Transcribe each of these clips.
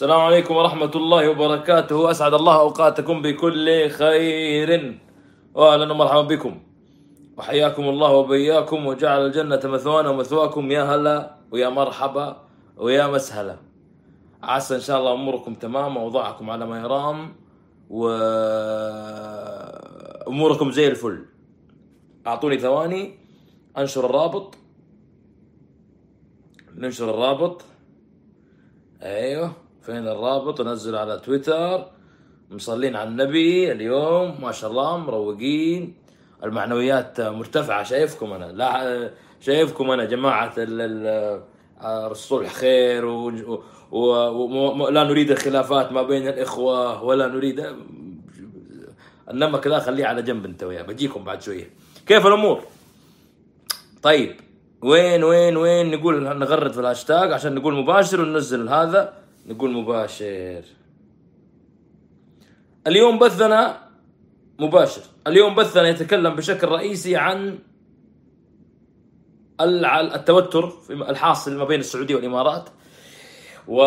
السلام عليكم ورحمة الله وبركاته. أسعد الله أوقاتكم بكل خير. وأهلا ومرحبا بكم. وحياكم الله وبياكم. وجعل الجنة مثوانا ومثواكم يا هلا ويا مرحبا ويا مسهلا. عسى إن شاء الله أموركم تمام وأوضاعكم على ما يرام وأموركم زي الفل. أعطوني ثواني. أنشر الرابط. ننشر الرابط. أيوه. فين الرابط انزل على تويتر مصلين على النبي اليوم ما شاء الله مروقين. المعنويات مرتفعة شايفكم أنا. لا شايفكم أنا جماعة ال- ال- الصلح خير ولا. لا نريد الخلافات ما بين الإخوة ولا نريد. النمك ذا خليه على جنب أنت وياه. بجيكم بعد شوية. كيف الأمور؟ طيب وين وين وين نقول نغرد في الهاشتاج عشان نقول مباشر وننزل هذا؟ نقول مباشر. اليوم بثنا مباشر. اليوم بثنا يتكلم بشكل رئيسي عن التوتر الحاصل ما بين السعودية والإمارات. و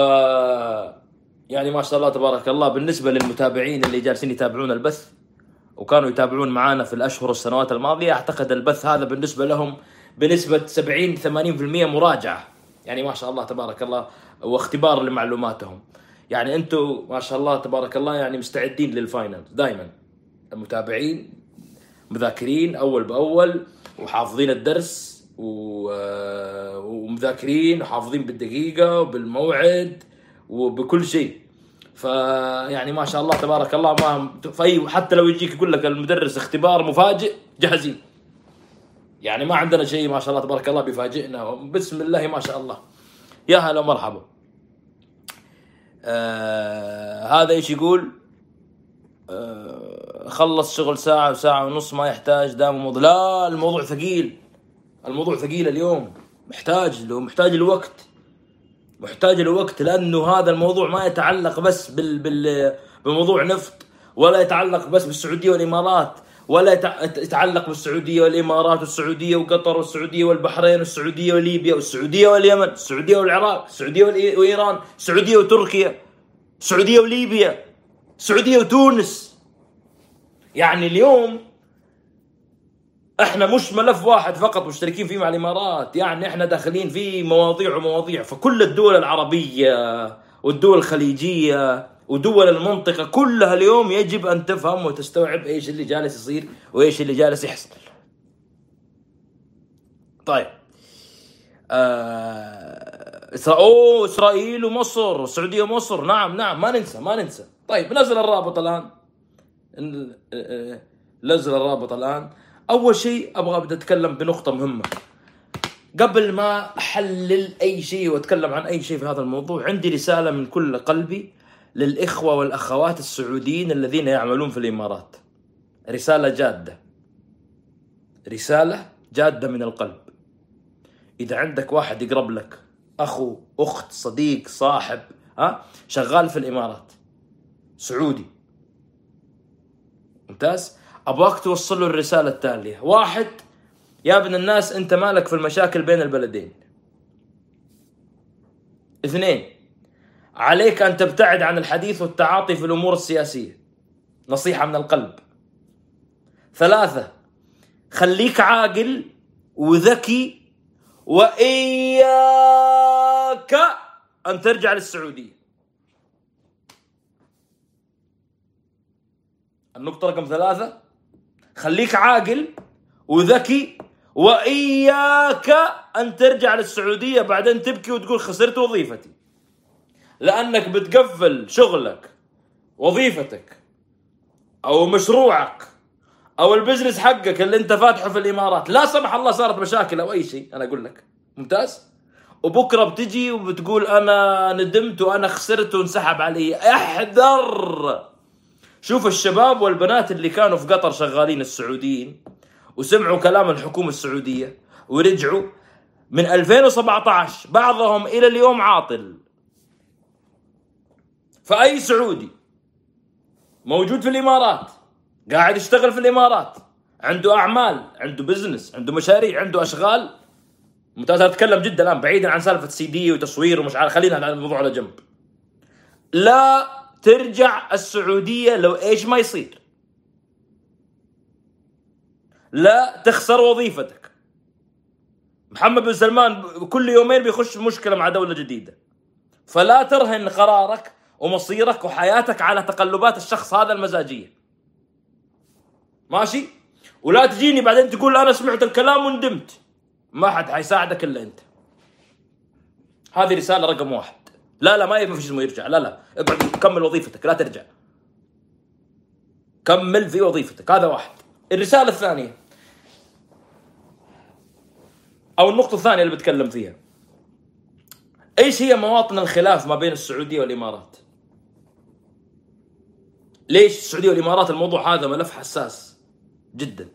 يعني ما شاء الله تبارك الله بالنسبة للمتابعين اللي جالسين يتابعون البث وكانوا يتابعون معنا في الأشهر والسنوات الماضية أعتقد البث هذا بالنسبة لهم بنسبة 70 80% مراجعة. يعني ما شاء الله تبارك الله واختبار لمعلوماتهم. يعني أنتم ما شاء الله تبارك الله يعني مستعدين للفاينل دائما المتابعين مذاكرين أول بأول وحافظين الدرس و... آه، ومذاكرين وحافظين بالدقيقة وبالموعد وبكل شيء. فيعني ما شاء الله تبارك الله ما في حتى لو يجيك يقول لك المدرس اختبار مفاجئ جاهزين. يعني ما عندنا شيء ما شاء الله تبارك الله بيفاجئنا. بسم الله ما شاء الله. يا هلا ومرحبا. آه هذا إيش يقول؟ آه خلص شغل ساعة وساعة ونص ما يحتاج دام الموضوع لا الموضوع ثقيل. الموضوع ثقيل اليوم. محتاج له محتاج الوقت. محتاج الوقت لأنه هذا الموضوع ما يتعلق بس بال بال بموضوع نفط ولا يتعلق بس بالسعودية والإمارات. ولا يتع- يتعلق بالسعودية والإمارات والسعودية وقطر والسعودية والبحرين والسعودية وليبيا والسعودية واليمن السعوديه والعراق السعوديه وإيران السعوديه وتركيا السعوديه وليبيا السعوديه وتونس. يعني اليوم إحنا مش ملف واحد فقط مشتركين فيه مع الإمارات يعني إحنا داخلين في مواضيع ومواضيع. فكل الدول العربية والدول الخليجية ودول المنطقة كلها اليوم يجب أن تفهم وتستوعب إيش اللي جالس يصير وإيش اللي جالس يحصل. طيب. آه... إسرا... اوه إسرائيل ومصر والسعوديه ومصر. نعم نعم ما ننسى ما ننسى. طيب نزل الرابط الآن. ن- آه، نزل الرابط الآن. أول شيء أبغى أبدأ أتكلم بنقطة مهمة. قبل ما أحلل أي شيء وأتكلم عن أي شيء في هذا الموضوع عندي رسالة من كل قلبي. للإخوة والأخوات السعوديين الذين يعملون في الإمارات. رسالة جادة. رسالة جادة من القلب. إذا عندك واحد يقرب لك أخو أخت صديق صاحب ها شغال في الإمارات سعودي. ممتاز؟ أبغاك توصل له الرسالة التالية. واحد يا ابن الناس أنت مالك في المشاكل بين البلدين؟ اثنين عليك أن تبتعد عن الحديث والتعاطي في الأمور السياسية. نصيحة من القلب. ثلاثة خليك عاقل وذكي وإياك أن ترجع للسعودية. النقطة رقم ثلاثة خليك عاقل وذكي وإياك أن ترجع للسعودية بعدين تبكي وتقول خسرت وظيفتي. لأنك بتقفل شغلك وظيفتك أو مشروعك أو البزنس حقك اللي أنت فاتحه في الإمارات. لا سمح الله صارت مشاكل أو أي شيء أنا أقول لك. ممتاز؟ وبكرة بتجي وبتقول أنا ندمت وأنا خسرت وانسحب علي. احذر! شوف الشباب والبنات اللي كانوا في قطر شغالين السعوديين وسمعوا كلام الحكومة السعودية ورجعوا. من 2017 بعضهم إلى اليوم عاطل. فأي سعودي موجود في الإمارات قاعد يشتغل في الإمارات عنده أعمال عنده business عنده مشاريع عنده أشغال ممتاز. أنا أتكلم جدا الآن بعيدا عن سالفة سي دي وتصوير ومش عارف خلينا الموضوع على جنب. لا ترجع السعودية لو إيش ما يصير. لا تخسر وظيفتك. محمد بن سلمان كل يومين بيخش مشكلة مع دولة جديدة. فلا ترهن قرارك ومصيرك وحياتك على تقلبات الشخص هذا المزاجية. ماشي؟ ولا تجيني بعدين تقول أنا سمعت الكلام وندمت. ما حد حيساعدك إلا أنت. هذه رسالة رقم واحد. لا لا ما في اسمه يرجع. لا لا اقعد كمل وظيفتك لا ترجع. كمل في وظيفتك. هذا واحد. الرسالة الثانية. أو النقطة الثانية اللي بتكلم فيها. إيش هي مواطن الخلاف ما بين السعودية والإمارات؟ ليش السعودية والإمارات الموضوع هذا ملف حساس جدا؟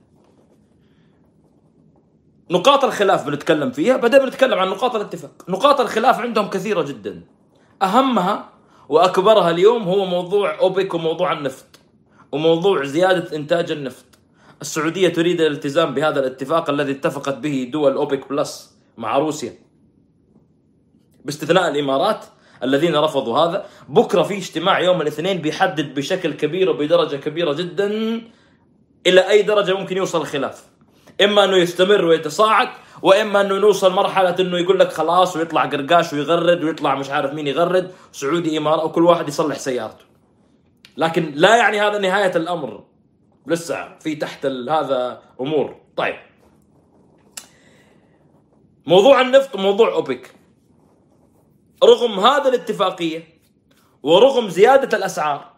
نقاط الخلاف بنتكلم فيها بعدين بنتكلم عن نقاط الاتفاق. نقاط الخلاف عندهم كثيرة جدا. أهمها وأكبرها اليوم هو موضوع أوبك وموضوع النفط وموضوع زيادة إنتاج النفط. السعودية تريد الالتزام بهذا الاتفاق الذي اتفقت به دول أوبك بلس مع روسيا. باستثناء الإمارات الذين رفضوا هذا. بكرة في اجتماع يوم الاثنين بيحدد بشكل كبير وبدرجة كبيرة جدا إلى أي درجة ممكن يوصل الخلاف. إما أنه يستمر ويتصاعد وإما أنه نوصل مرحلة إنه يقول لك خلاص ويطلع قرقاش ويغرد ويطلع مش عارف مين يغرد سعودي امارات وكل واحد يصلح سيارته. لكن لا يعني هذا نهاية الأمر. لسه في تحت هذا أمور. طيب. موضوع النفط وموضوع أوبك. رغم هذا الاتفاقية ورغم زيادة الأسعار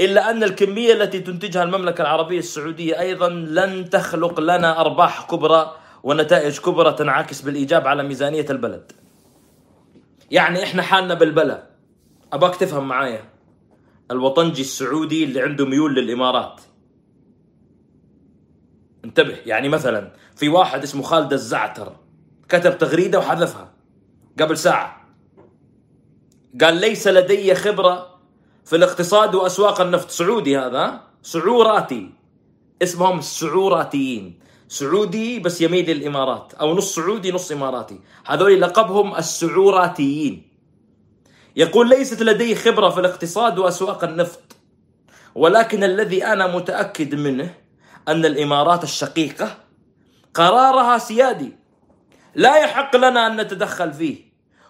إلا أن الكمية التي تنتجها المملكة العربية السعودية أيضا لن تخلق لنا أرباح كبرى ونتائج كبرى تنعكس بالإيجاب على ميزانية البلد. يعني إحنا حالنا بالبلا. أباك تفهم معايا. الوطنجي السعودي اللي عنده ميول للإمارات. انتبه يعني مثلا في واحد اسمه خالد الزعتر كتب تغريدة وحذفها قبل ساعة. قال ليس لدي خبرة في الاقتصاد وأسواق النفط. سعودي هذا سعوراتي. اسمهم السعوراتيين سعودي بس يميل للامارات أو نص سعودي نص إماراتي. هذول لقبهم السعوراتيين. يقول ليست لدي خبرة في الاقتصاد وأسواق النفط ولكن الذي أنا متأكد منه أن الإمارات الشقيقة قرارها سيادي. لا يحق لنا أن نتدخل فيه.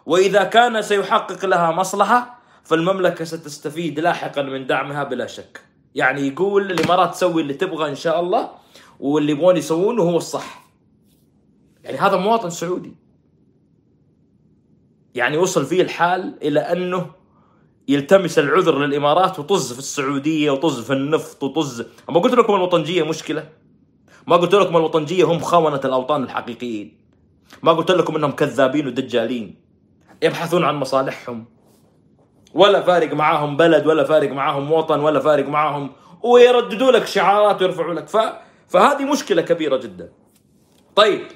وإذا كان سيحقق لها مصلحة فالمملكة ستستفيد لاحقا من دعمها بلا شك. يعني يقول الإمارات تسوي اللي تبغى إن شاء الله واللي يبغون يسوونه هو الصح. يعني هذا مواطن سعودي. يعني وصل فيه الحال إلى أنه يلتمس العذر للإمارات وطز في السعودية وطز في النفط وطز. ما قلت لكم الوطنجية مشكلة؟ ما قلت لكم الوطنجية هم خونة الأوطان الحقيقيين. ما قلت لكم أنهم كذابين ودجالين. يبحثون عن مصالحهم. ولا فارق معاهم بلد ولا فارق معاهم وطن ولا فارق معاهم ويرددوا لك شعارات ويرفعوا لك. ف... فهذه مشكلة كبيرة جدا. طيب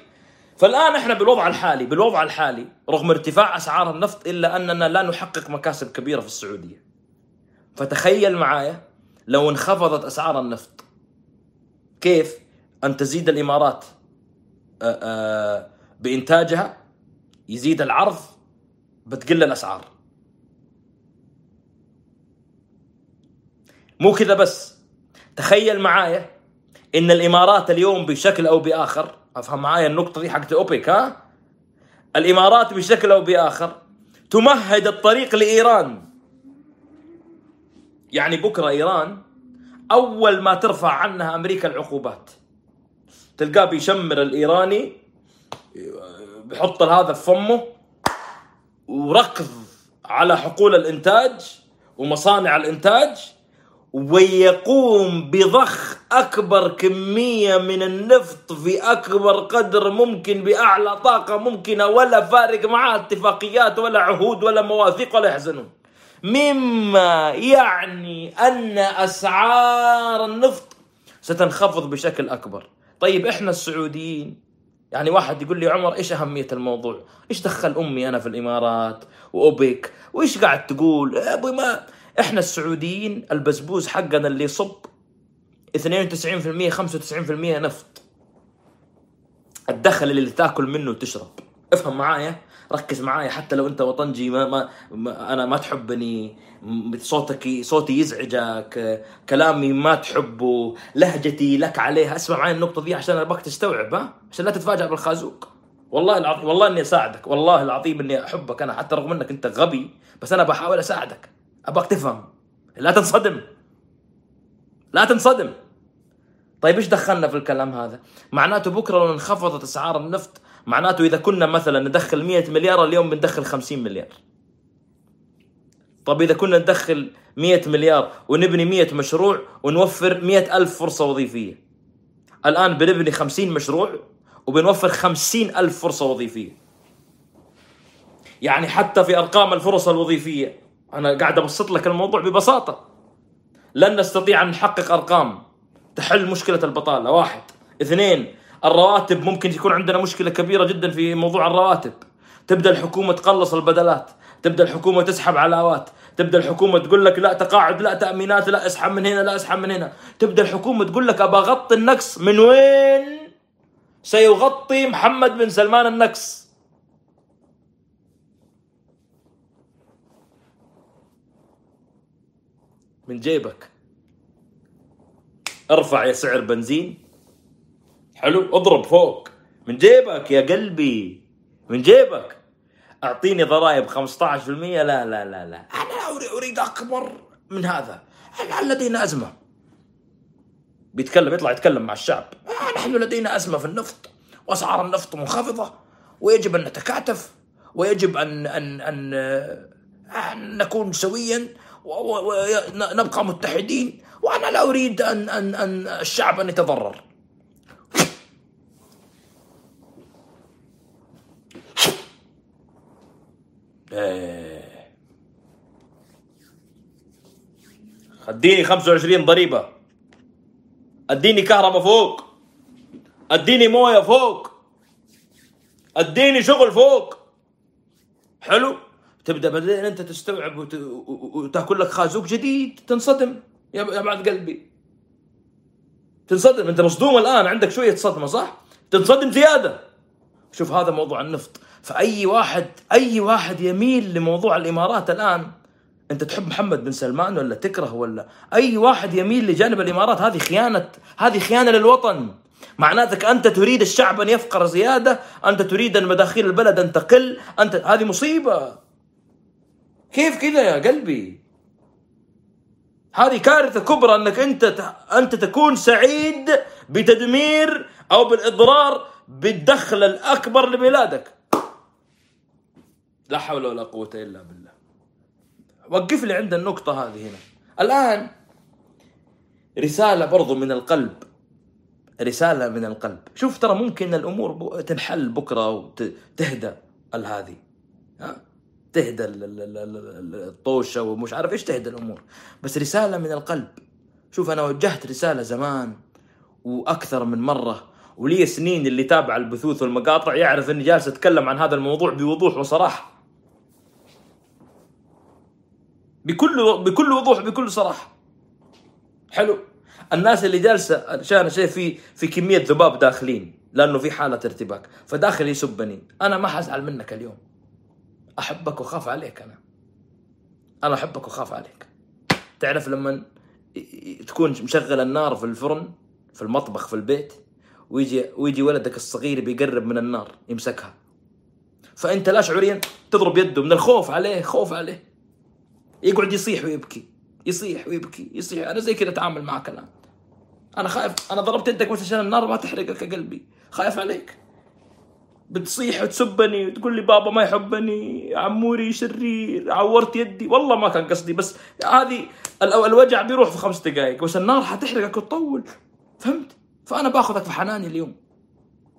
فالآن إحنا بالوضع الحالي بالوضع الحالي رغم ارتفاع أسعار النفط إلا أننا لا نحقق مكاسب كبيرة في السعودية. فتخيل معايا لو انخفضت أسعار النفط كيف أن تزيد الإمارات؟ بإنتاجها يزيد العرض بتقل الأسعار. مو كذا بس. تخيل معايا إن الإمارات اليوم بشكل أو بآخر أفهم معايا النقطة دي حقت أوبك ها؟ الإمارات بشكل أو بآخر تمهد الطريق لإيران. يعني بكرة إيران أول ما ترفع عنها أمريكا العقوبات. تلقاه بيشمر الإيراني بيحط هذا في فمه وركض على حقول الإنتاج ومصانع الإنتاج ويقوم بضخ أكبر كمية من النفط في أكبر قدر ممكن بأعلى طاقة ممكنة ولا فارق معاه اتفاقيات ولا عهود ولا مواثيق ولا يحزنون. مما يعني أن أسعار النفط ستنخفض بشكل أكبر. طيب إحنا السعوديين يعني واحد يقول لي عمر إيش أهمية الموضوع؟ إيش دخل أمي أنا في الإمارات واوبك وإيش قاعد تقول؟ أبوي ما إحنا السعوديين البسبوس حقنا اللي يصب 92% 95% نفط. الدخل اللي تاكل منه وتشرب. افهم معايا؟ ركز معايا حتى لو انت وطنجي ما, ما, ما أنا ما تحبني. صوتك صوتي يزعجك. كلامي ما تحبه. لهجتي لك عليها. اسمع معي النقطة دي عشان ابغاك تستوعب ها؟ عشان لا تتفاجأ بالخازوق. والله العظيم والله إني أساعدك. والله العظيم إني أحبك أنا حتى رغم إنك أنت غبي. بس أنا بحاول أساعدك. ابغاك تفهم. لا تنصدم. لا تنصدم. طيب إيش دخلنا في الكلام هذا؟ معناته بكرة لو انخفضت أسعار النفط معناته إذا كنا مثلا ندخل 100 مليار اليوم بندخل 50 مليار. طب إذا كنا ندخل 100 مليار ونبني 100 مشروع ونوفر 100 ألف فرصة وظيفية. الآن بنبني 50 مشروع وبنوفر 50 ألف فرصة وظيفية. يعني حتى في أرقام الفرص الوظيفية أنا قاعد أبسط لك الموضوع ببساطة. لن نستطيع أن نحقق أرقام تحل مشكلة البطالة واحد اثنين الرواتب ممكن يكون عندنا مشكلة كبيرة جدا في موضوع الرواتب. تبدأ الحكومة تقلص البدلات تبدأ الحكومة تسحب علاوات تبدأ الحكومة تقول لك لا تقاعد لا تأمينات لا اسحب من هنا لا اسحب من هنا. تبدأ الحكومة تقول لك ابى أغطي النقص من وين؟ سيغطي محمد بن سلمان النقص. من جيبك. ارفع يا سعر بنزين. حلو اضرب فوق. من جيبك يا قلبي من جيبك. أعطيني ضرائب 15% لا لا لا لا. أنا أريد أكبر من هذا. هل لدينا ازمه بيتكلم يطلع يتكلم مع الشعب. نحن لدينا ازمه في النفط وأسعار النفط منخفضة ويجب أن نتكاتف ويجب ان ان ان, أن نكون سويا ونبقى متحدين وأنا لا أريد ان ان أن الشعب أن يتضرر. اديني 25 ضريبة. أديني كهرباء فوق. أديني موية فوق. أديني شغل فوق. حلو؟ تبدأ بعدين أنت تستوعب وت... وتأكل لك خازوق جديد تنصدم يا بعد قلبي. تنصدم أنت مصدوم الآن عندك شوية صدمة صح؟ تنصدم زيادة. شوف هذا موضوع النفط. فأي واحد أي واحد يميل لموضوع الإمارات الآن أنت تحب محمد بن سلمان ولا تكره ولا؟ أي واحد يميل لجانب الإمارات هذه خيانة هذه خيانة للوطن. معناتك أنت تريد الشعب أن يفقر زيادة أنت تريد أن مداخيل البلد أن تقل أنت هذه مصيبة. كيف كذا يا قلبي؟ هذه كارثة كبرى أنك أنت أنت تكون سعيد بتدمير أو بالإضرار بالدخل الأكبر لبلادك. لا حول ولا قوة إلا بالله. وقف لي عند النقطة هذه هنا. الآن رسالة برضو من القلب. رسالة من القلب. شوف ترى ممكن الأمور تنحل بكرة وتهدى هذه. تهدى الطوشة ومش عارف إيش تهدى الأمور. بس رسالة من القلب. شوف أنا وجهت رسالة زمان وأكثر من مرة. ولي سنين اللي تابع البثوث والمقاطع يعرف إني جالس أتكلم عن هذا الموضوع بوضوح وصراحة. بكل بكل وضوح بكل صراحة. حلو. الناس اللي جالسة عشان شيء في في كمية ذباب داخلين لأنه في حالة ارتباك. فداخل يسبني أنا ما حزعل منك اليوم. أحبك واخاف عليك أنا. أنا أحبك واخاف عليك. تعرف لما تكون مشغل النار في الفرن في المطبخ في البيت ويجي ويجي ولدك الصغير بيقرب من النار يمسكها. فأنت لا شعوريا تضرب يده من الخوف عليه خوف عليه. يقعد يصيح ويبكي يصيح ويبكي يصيح. أنا زي كذا أتعامل معك الآن. أنا خايف أنا ضربت يدك بس عشان النار ما تحرقك قلبي. خايف عليك. بتصيح وتسبني وتقول لي بابا ما يحبني عموري شرير عورت يدي. والله ما كان قصدي بس هذه الوجع بيروح في خمس دقائق بس النار حتحرقك وتطول. فهمت؟ فأنا باخذك في حناني اليوم.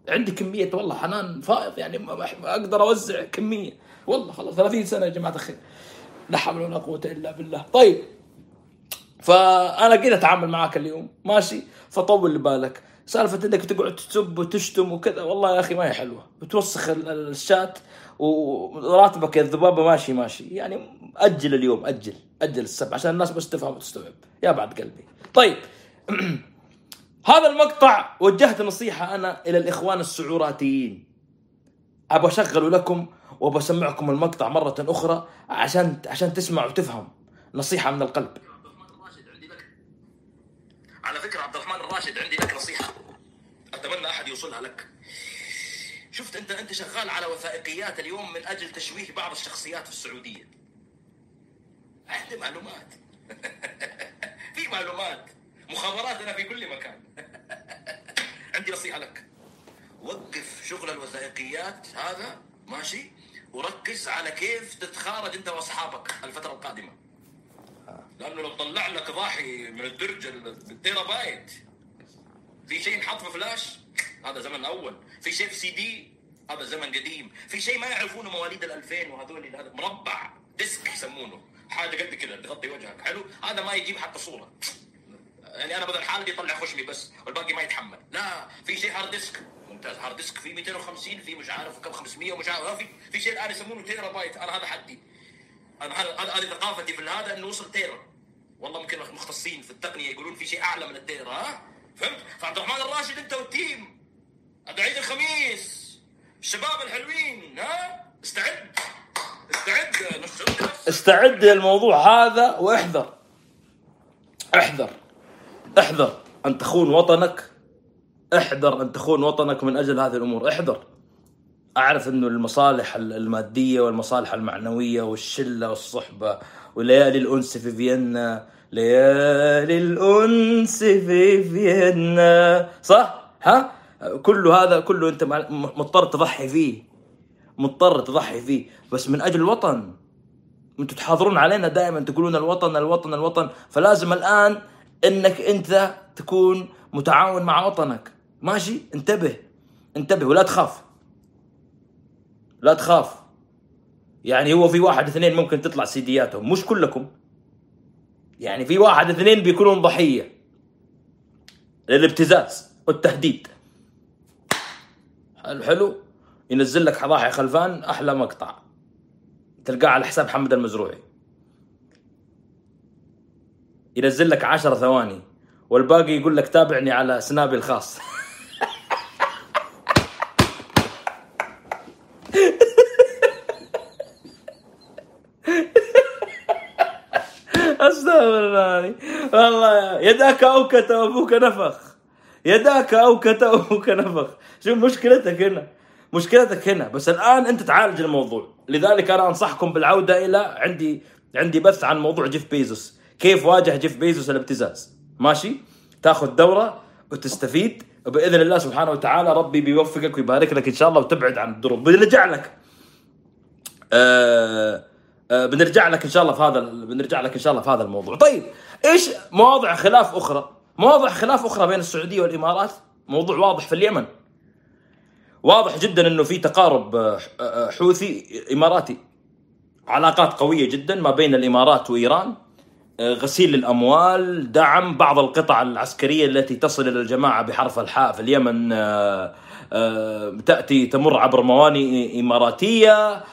عندي كمية والله حنان فائض يعني ما أقدر أوزع كمية. والله خلاص 30 سنة يا جماعة الخير. لا حول ولا قوة إلا بالله. طيب فأنا كذا أتعامل معاك اليوم ماشي؟ فطول بالك. سالفة إنك تقعد تسب وتشتم وكذا والله يا أخي ما هي حلوة. بتوسخ الشات وراتبك يا الذبابه ماشي ماشي. يعني أجل اليوم أجل أجل السب عشان الناس بس تفهم وتستوعب. يا بعد قلبي. طيب هذا المقطع وجهت نصيحة أنا إلى الإخوان السعوراتيين. ابى اشغله لكم وبسمعكم المقطع مرة أخرى عشان عشان تسمع وتفهم نصيحة من القلب. على فكرة عبد الرحمن الراشد عندي لك نصيحة. أتمنى أحد يوصلها لك. شفت أنت أنت شغال على وثائقيات اليوم من أجل تشويه بعض الشخصيات في السعودية. عندي معلومات. في معلومات. مخابراتنا في كل مكان. عندي نصيحة لك. وقف شغل الوثائقيات هذا ماشي؟ وركز على كيف تتخارج انت واصحابك الفترة القادمة. لأنه لو طلع لك ضاحي من الدرج التيرا بايت في شيء ينحط في فلاش هذا زمن أول. في شيء في سي دي هذا زمن قديم. في شيء ما يعرفونه مواليد ال 2000 وهذول هذا مربع disk يسمونه. حاجة قد كذا تغطي وجهك. حلو؟ هذا ما يجيب حتى صورة. يعني أنا بدل حالتي يطلع خشمي بس والباقي ما يتحمل. لا في شيء hard disk ممتاز. hard disk في 250 في مش عارف كم 500 ومش عارف في في شيء الآن يسمونه تيرا بايت. أنا هذا حدي أنا هذه ثقافتي في هذا إنه وصل tera. والله ممكن مختصين في التقنية يقولون في شيء أعلى من ال tera. ها؟ فهمت؟ فعبد الرحمن الراشد أنت وال team. عيد الخميس. الشباب الحلوين. ها؟ استعد. استعد. استعد للموضوع هذا واحذر. احذر. احذر. ان تخون وطنك. احذر أن تخون وطنك من أجل هذه الأمور. احذر. أعرف إنه المصالح المادية والمصالح المعنوية والشلة والصحبة وليالي الأنس في فيينا ليالي الأنس في فيينا. صح؟ ها؟ كل هذا كله أنت مضطر تضحي فيه. مضطر تضحي فيه. بس من أجل الوطن. أنتم تحاضرون علينا دائما تقولون الوطن الوطن الوطن. فلازم الآن إنك أنت تكون متعاون مع وطنك. ماشي؟ انتبه. انتبه ولا تخاف. لا تخاف. يعني هو في واحد اثنين ممكن تطلع سيدياتهم. مش كلكم. يعني في واحد اثنين بيكونون ضحية. للابتزاز والتهديد. حلو حلو. ينزل لك ضاحي خلفان أحلى مقطع. تلقاه على حساب حمد المزروعي. ينزل لك عشر ثواني. والباقي يقول لك تابعني على سنابي الخاص. استغفر الله والله يداك اوكت وابوك نفخ. يداك اوكت وابوك نفخ. شوف مشكلتك هنا. مشكلتك هنا. بس الآن أنت تعالج الموضوع. لذلك أنا أنصحكم بالعودة إلى عندي عندي بث عن موضوع جيف بيزوس. كيف واجه جيف بيزوس الابتزاز. ماشي؟ تأخذ دورة وتستفيد. وبإذن الله سبحانه وتعالى ربي بيوفقك ويبارك لك إن شاء الله وتبعد عن الدروب. بنرجع لك. آه آه بنرجع لك إن شاء الله في هذا بنرجع لك إن شاء الله في هذا الموضوع. طيب إيش مواضع خلاف أخرى؟ مواضع خلاف أخرى بين السعودية والإمارات؟ موضوع واضح في اليمن. واضح جدا إنه في تقارب آه، آه، حوثي إماراتي. علاقات قوية جدا ما بين الإمارات وإيران. آه، غسيل الأموال دعم بعض القطع العسكرية التي تصل إلى الجماعة بحرف الحاء في اليمن. تأتي تمر عبر موانئ إماراتية.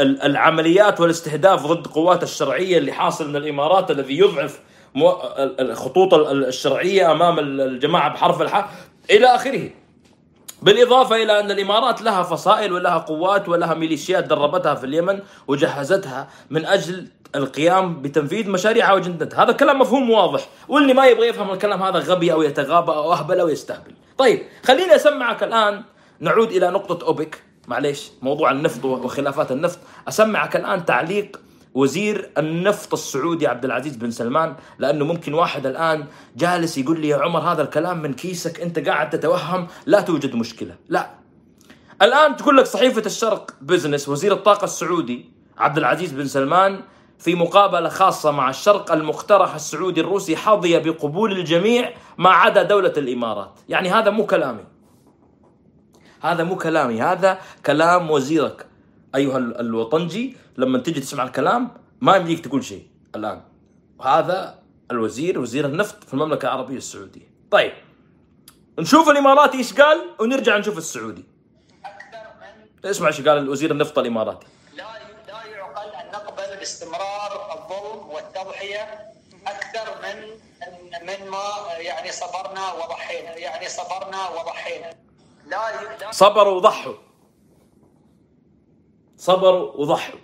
العمليات والاستهداف ضد قوات الشرعية اللي حاصل من الإمارات الذي يضعف الخطوط الشرعية أمام الجماعة بحرف الحاء إلى آخره. بالإضافة إلى أن الإمارات لها فصائل ولها قوات ولها ميليشيات دربتها في اليمن وجهزتها من أجل القيام بتنفيذ مشاريعها وجندتها. هذا كلام مفهوم واضح. واللي ما يبغى يفهم الكلام هذا غبي أو يتغابى أو أهبل أو يستهبل. طيب خليني أسمعك الآن نعود إلى نقطة أوبك. معليش موضوع النفط وخلافات النفط. أسمعك الآن تعليق وزير النفط السعودي عبد العزيز بن سلمان لأنه ممكن واحد الآن جالس يقول لي يا عمر هذا الكلام من كيسك أنت قاعد تتوهم لا توجد مشكلة. لا. الآن تقول لك صحيفة الشرق بزنس وزير الطاقة السعودي عبد العزيز بن سلمان في مقابلة خاصة مع الشرق المقترح السعودي الروسي حظي بقبول الجميع ما عدا دولة الإمارات. يعني هذا مو كلامي. هذا مو كلامي هذا كلام وزيرك. أيها الوطنجي لما تجي تسمع الكلام ما يمديك تقول شيء الآن. هذا الوزير وزير النفط في المملكة العربية السعودية. طيب نشوف الإماراتي إيش قال ونرجع نشوف السعودي. اسمع إيش قال الوزير النفط الإماراتي. لا لا يعقل أن نقبل باستمرار الظلم والتضحية أكثر من من ما يعني صبرنا وضحينا يعني صبرنا وضحينا. صبروا وضحوا. صبروا وضحوا.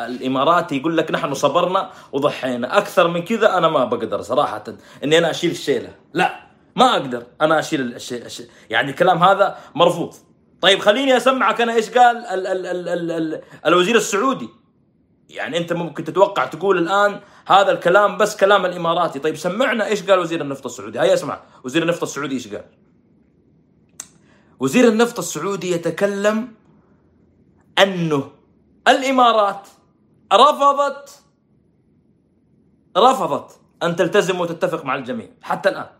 الاماراتي يقول لك نحن صبرنا وضحينا. أكثر من كذا أنا ما بقدر صراحة إني أنا أشيل الشيلة. لا ما أقدر أنا أشيل الشيء الشي... يعني الكلام هذا مرفوض. طيب خليني أسمعك أنا إيش قال ال ال ال ال ال الوزير السعودي. يعني أنت ممكن تتوقع تقول الآن هذا الكلام بس كلام الإماراتي. طيب سمعنا إيش قال وزير النفط السعودي. هيا اسمع وزير النفط السعودي إيش قال؟ وزير النفط السعودي يتكلم أنه الإمارات رفضت رفضت أن تلتزم وتتفق مع الجميع حتى الآن.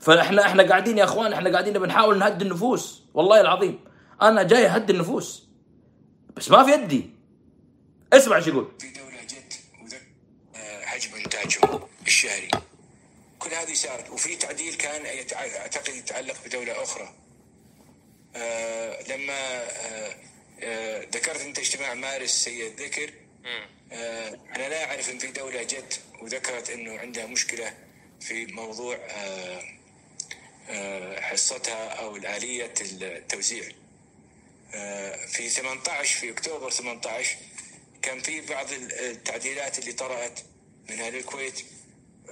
فاحنا إحنا قاعدين يا إخوان إحنا قاعدين بنحاول نهدي النفوس والله العظيم. أنا جاي أهدي النفوس بس ما في يدي. اسمع إيش يقول. في جد وذك آه، حجم إنتاجهم الشهري. كل هذه صارت. وفي تعديل كان أعتقد يتعلق بدولة أخرى. آه، لما آه، آه، ذكرت أنت اجتماع مارس سيد ذكر. آه، أنا لا أعرف أن في دولة جد وذكرت أنه عندها مشكلة في موضوع آه، آه، حصتها أو الآلية التوزيع. آه، في 18 في أكتوبر 18 كان في بعض التعديلات اللي طرأت منها للكويت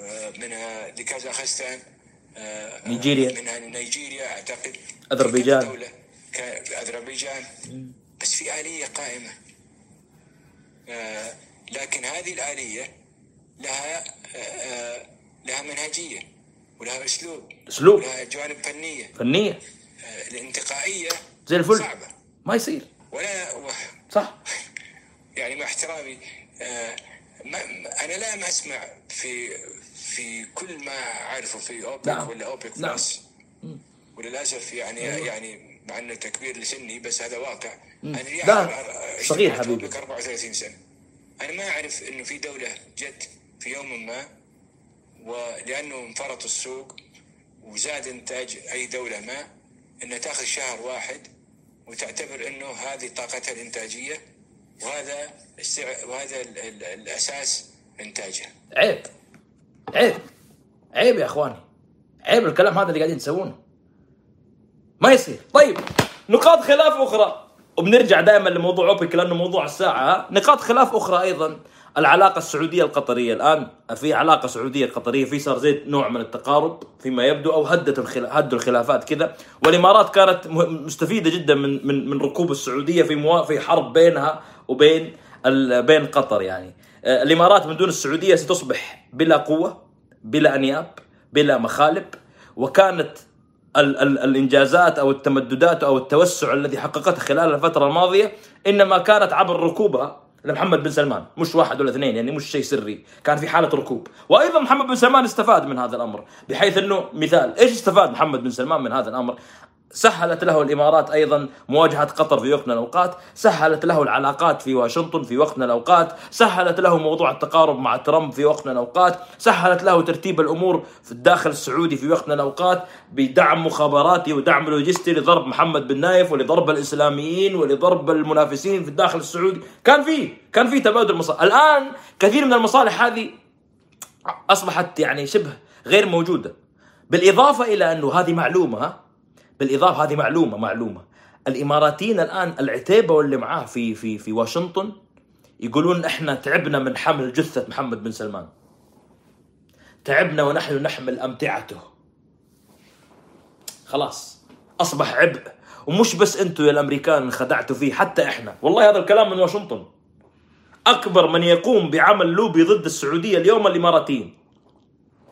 آه، منها لكازاخستان آه، نيجيريا. منها نيجيريا أعتقد. كا- أذربيجان. بس في آلية قائمة. آه، لكن هذه الآلية لها آه، آه، لها منهجية ولها أسلوب أسلوب. ولها جوانب فنية. فنية. آه، الانتقائية زي الفل. صعبة. ما يصير. ولا و- صح. يعني مع احترامي آه، ما أنا لا أسمع في في كل ما أعرفه في أوبك نعم. ولا أوبك نعم. بلس وللأسف يعني يعني مع أنه تكبير لسني بس هذا واقع أنا أعرف- صغير حبيبي. أوبك 34 سنة أنا ما أعرف إنه في دولة جت في يوم ما ولأنه انفرط السوق وزاد إنتاج أي دولة ما انها تأخذ شهر واحد وتعتبر إنه هذه طاقتها الإنتاجية وهذا وهذا ال- ال- الأساس إنتاجها. عيب عيب عيب يا إخواني عيب الكلام هذا اللي قاعدين تسوونه ما يصير طيب نقاط خلاف أخرى وبنرجع دائما لموضوع أوبك لأنه موضوع الساعة؟ نقاط خلاف أخرى أيضا العلاقة السعودية القطرية الآن في علاقة سعودية قطرية في صار زي نوع من التقارب فيما يبدو أو هدت. هدوا الخلافات كذا والإمارات كانت مستفيدة جدا من من من ركوب السعودية في. في حرب بينها وبين. بين قطر يعني الإمارات من دون السعودية ستصبح بلا قوة بلا أنياب بلا مخالب. وكانت ال ال الإنجازات أو التمددات أو التوسع الذي حققته خلال الفترة الماضية إنما كانت عبر ركوبها لمحمد بن سلمان. مش واحد ولا اثنين يعني مش شيء سري. كان في حالة ركوب. وأيضا محمد بن سلمان استفاد من هذا الأمر بحيث إنه مثال. إيش استفاد محمد بن سلمان من هذا الأمر؟ سهلت له الإمارات أيضا مواجهة قطر في وقت من الأوقات، سهلت له العلاقات في واشنطن في وقت من الأوقات، سهلت له موضوع التقارب مع ترامب في وقت من الأوقات، سهلت له ترتيب الأمور في الداخل السعودي في وقت من الأوقات بدعم مخابراتي ودعم لوجستي لضرب محمد بن نايف ولضرب الإسلاميين ولضرب المنافسين في الداخل السعودي، كان في كان في تبادل مصالح، الآن كثير من المصالح هذه أصبحت يعني شبه غير موجودة. بالإضافة إلى أنه هذه معلومة بالإضافة هذه معلومة معلومة. الإماراتيين الآن العتيبة واللي معاه في في في واشنطن يقولون إحنا تعبنا من حمل جثة محمد بن سلمان. تعبنا ونحن نحمل أمتعته. خلاص. أصبح عبء. ومش بس أنتم يا الأمريكان انخدعتوا فيه حتى إحنا. والله هذا الكلام من واشنطن. أكبر من يقوم بعمل لوبي ضد السعودية اليوم الإماراتيين.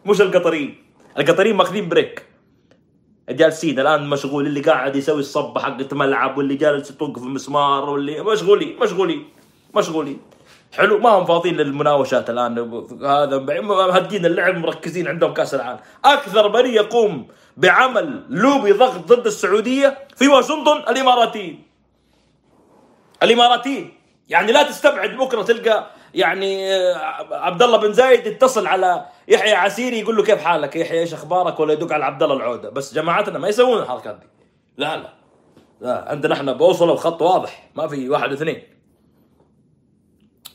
مش القطريين. القطريين ماخذين بريك. جالسين الآن مشغول اللي قاعد يسوي الصبه حقت ملعب واللي جالس يطق في مسمار واللي مشغولين مشغولين مشغولين. حلو ما هم فاضيين للمناوشات الآن. هذا مهدين اللعب مركزين عندهم كأس العالم. أكثر من يقوم بعمل لوبي ضغط ضد السعودية في واشنطن؟ الإماراتيين. الإماراتيين. يعني لا تستبعد بكرة تلقى يعني آه، عبد الله بن زايد يتصل على يحيى عسيري يقول له كيف حالك؟ يحيى إيش أخبارك؟ ولا يدق على عبد الله العودة. بس جماعتنا ما يسوون الحركات دي. لا لا. لا عندنا إحنا بوصلة وخط واضح. ما في واحد اثنين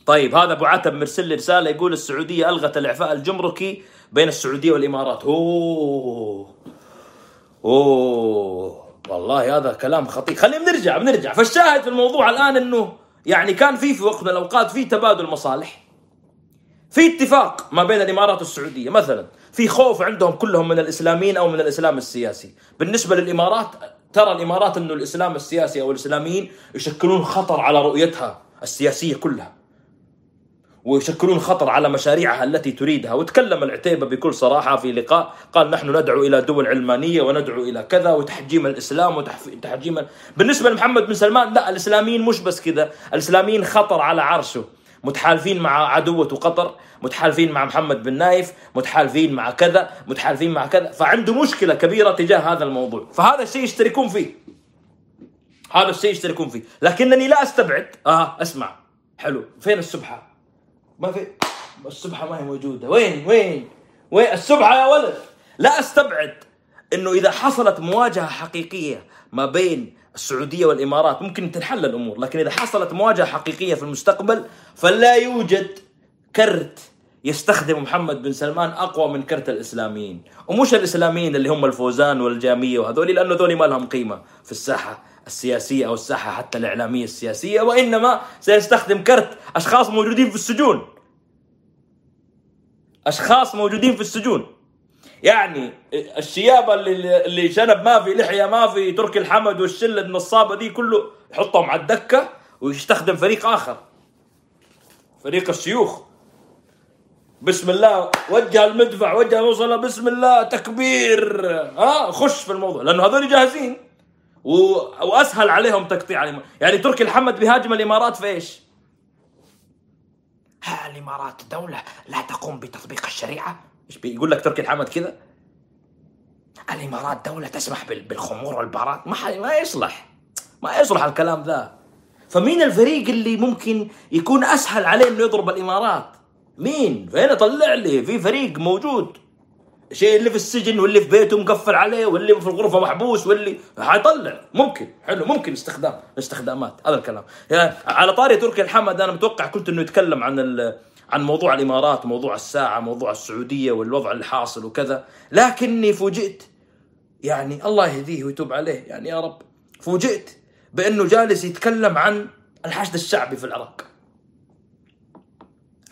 طيب هذا أبو عتب مرسل لي رسالة يقول السعودية ألغت الإعفاء الجمركي بين السعودية والإمارات. أوه. أوه. والله هذا كلام خطير. خلينا بنرجع بنرجع. فالشاهد في الموضوع الآن إنه يعني كان في في وقت من الأوقات في تبادل مصالح. في اتفاق ما بين الإمارات والسعودية مثلا في خوف عندهم كلهم من الإسلاميين أو من الإسلام السياسي. بالنسبة للإمارات ترى الإمارات إنه الإسلام السياسي أو الإسلاميين يشكلون خطر على رؤيتها السياسية كلها. ويشكلون خطر على مشاريعها التي تريدها. وتكلم العتيبة بكل صراحة في لقاء قال نحن ندعو إلى دول علمانية وندعو إلى كذا وتحجيم الإسلام وتحجيم بالنسبة لمحمد بن سلمان لا الإسلاميين مش بس كذا. الإسلاميين خطر على عرشه. متحالفين مع عدوة قطر متحالفين مع محمد بن نايف متحالفين مع كذا متحالفين مع كذا. فعنده مشكلة كبيرة تجاه هذا الموضوع. فهذا الشيء يشتركون فيه. هذا الشيء يشتركون فيه. لكنني لا أستبعد. آه اسمع. حلو. فين السبحة؟ ما في. السبحة ما هي موجودة. وين؟ وين؟ وين؟ السبحة يا ولد. لا أستبعد إنه إذا حصلت مواجهة حقيقية ما بين السعودية والإمارات ممكن تنحل الأمور لكن إذا حصلت مواجهة حقيقية في المستقبل فلا يوجد كرت يستخدم محمد بن سلمان أقوى من كرت الإسلاميين. ومش الإسلاميين اللي هم الفوزان والجامية وهذول لأنه ذولي ما لهم قيمة في الساحة السياسية أو الساحة حتى الإعلامية السياسية وإنما سيستخدم كرت أشخاص موجودين في السجون. أشخاص موجودين في السجون. يعني الشيابة اللي اللي شنب ما في لحية ما في تركي الحمد والشلة النصابه دي كله يحطهم على الدكة ويستخدم فريق آخر. فريق الشيوخ. بسم الله وجه المدفع وجه الموصله بسم الله تكبير. ها خش في الموضوع لأنه هذول جاهزين. و... وأسهل عليهم تقطيع. يعني تركي الحمد بيهاجم الإمارات في إيش؟ ها الإمارات دولة لا تقوم بتطبيق الشريعة؟ إيش بيقول لك تركي الحمد كذا؟ الامارات دوله تسمح بال... بالخمور والبارات. ما ح... ما يصلح. ما يصلح الكلام ذا. فمين الفريق اللي ممكن يكون أسهل عليه إنه يضرب الإمارات؟ مين؟ فين طلع لي؟ في فريق موجود. شيء اللي في السجن واللي في بيته مقفل عليه واللي في الغرفة محبوس واللي حيطلع. ممكن. حلو. ممكن استخدام. استخدامات. هذا الكلام. يعني على طاري تركي الحمد أنا متوقع كنت إنه يتكلم عن عن موضوع الإمارات موضوع الساعة موضوع السعودية والوضع اللي حاصل وكذا. لكني فوجئت يعني الله يهديه ويتوب عليه يعني يا رب. فوجئت بأنه جالس يتكلم عن الحشد الشعبي في العراق.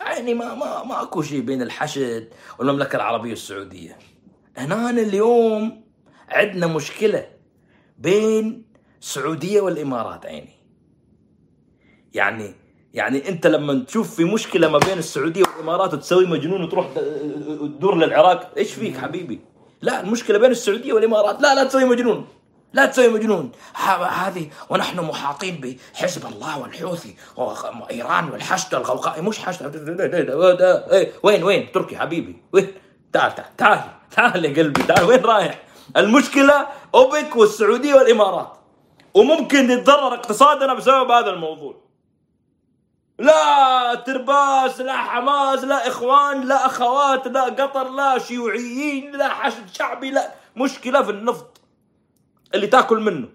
يعني ما ما ما اكو شيء بين الحشد والمملكة العربية السعودية. هنا اليوم عندنا مشكلة بين السعوديه والإمارات عيني. يعني يعني انت لما تشوف في مشكلة ما بين السعودية والإمارات وتسوي مجنون وتروح تدور للعراق إيش فيك حبيبي؟ لا المشكلة بين السعودية والإمارات لا لا تسوي مجنون لا تسوي مجنون. هذه ونحن محاطين بحزب الله والحوثي وايران والحشد والغوغاء مش حشد وين وين؟ تركي حبيبي. وين؟ تعال تعال تعال تعال يا قلبي تعال. وين رايح؟ المشكلة أوبك والسعودية والإمارات. وممكن يتضرر اقتصادنا بسبب هذا الموضوع. لا ترباس لا حماس لا إخوان لا أخوات لا قطر لا شيوعيين لا حشد شعبي لا مشكلة في النفط اللي تاكل منه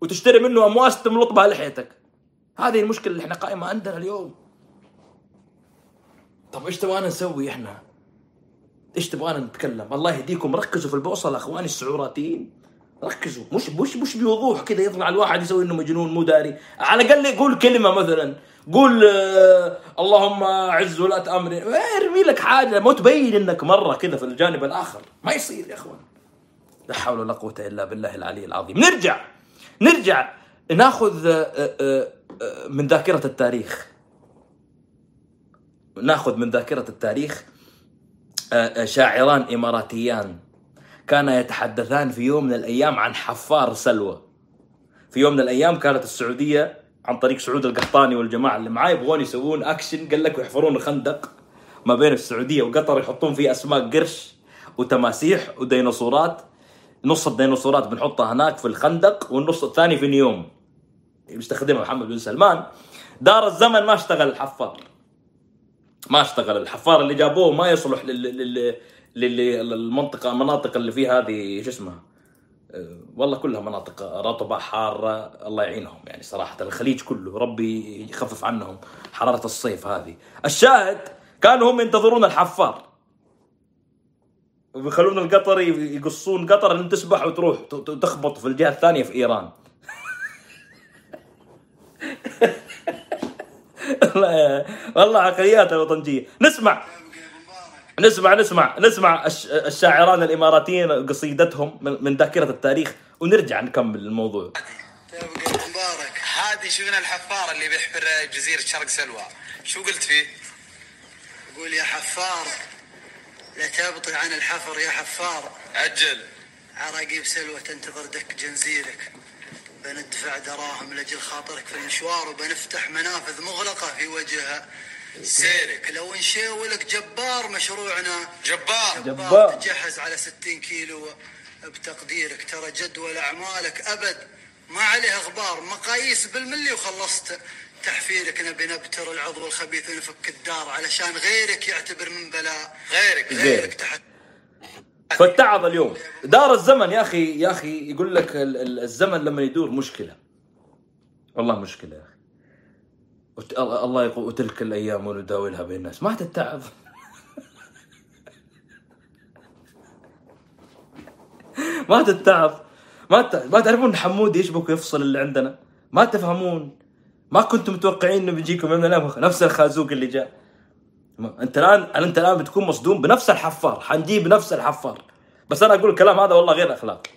وتشتري منه امواس تملط بها لحيتك. هذه المشكلة اللي إحنا قائمة عندنا اليوم. طب إيش تبغانا نسوي إحنا؟ إيش تبغانا نتكلم؟ الله يهديكم ركزوا في البوصله اخواني السعوراتيين. ركزوا مش مش مش بوضوح كذا يطلع الواحد يسوي إنه مجنون مو داري. على الأقل قول كلمة مثلا. قول آه اللهم عز ولاة أمري. ارمي لك حاجة مو تبين إنك مرة كذا في الجانب الآخر. ما يصير يا إخوان. لا حول ولا قوة إلا بالله العلي العظيم. نرجع نرجع. ناخذ آه، آه، من ذاكرة التاريخ. ناخذ من ذاكرة التاريخ شاعران إماراتيان. كانا يتحدثان في يوم من الأيام عن حفار سلوى. في يوم من الأيام كانت السعودية عن طريق سعود القحطاني والجماعة اللي معاه يبغون يسوون أكشن قال لك يحفرون خندق ما بين السعودية وقطر يحطون فيه أسماك قرش وتماسيح وديناصورات. نص الديناصورات بنحطها هناك في الخندق والنص الثاني في نيوم بيستخدمها محمد بن سلمان. دار الزمن ما اشتغل الحفار. ما اشتغل الحفار. اللي جابوه ما يصلح لل للمنطقة المناطق اللي فيها هذه شو اسمها؟ والله كلها مناطق رطبة حارة الله يعينهم يعني صراحة. الخليج كله ربي يخفف عنهم حرارة الصيف هذه. الشاهد كانوا هم ينتظرون الحفار. وبيخلون القطر يقصون قطر إن تسبح وتروح تخبط في الجهة الثانية في إيران. والله عقليات الوطنجيه نسمع. نسمع نسمع نسمع الش- الشاعران الإماراتيين قصيدتهم من من ذاكرة التاريخ ونرجع نكمل الموضوع. تبقى مبارك. هذه شغل الحفار اللي بيحفر جزيرة شرق سلوى؟ شو قلت فيه؟ قول يا حفار. لا تبطي عن الحفر يا حفار. عجل. عراقيب سلوى تنتظر دك جنزيرك. بندفع دراهم لجل خاطرك في المشوار وبنفتح منافذ مغلقة في وجهها. سيرك. لو نشاولك جبار مشروعنا. جبار. جبار. تجهز على 60 كيلو بتقديرك. ترى جدول أعمالك أبد. ما عليه أخبار. مقاييس بالملي وخلصت. تحفيرك نبي نبتر العضو الخبيث ونفك الدار. علشان غيرك يعتبر من بلاء. غيرك. غيرك تحت. فاتعظ اليوم. دار الزمن يا أخي يا أخي يقول لك ال- ال- الزمن لما يدور مشكلة. والله مشكلة يا أخي. وت- الله يقول وتلك الأيام نداولها بين الناس. ما تتعظ. ما تتعظ. ما. ما تعرفون حمود يشبك ويفصل اللي عندنا؟ ما تفهمون. ما كنتم متوقعين إنه بيجيكم. نفس الخازوق اللي جاء. أنت الان أنت الآن بتكون مصدوم بنفس الحفار. حنجيب نفس الحفار. بس أنا أقول الكلام هذا والله غير أخلاقي.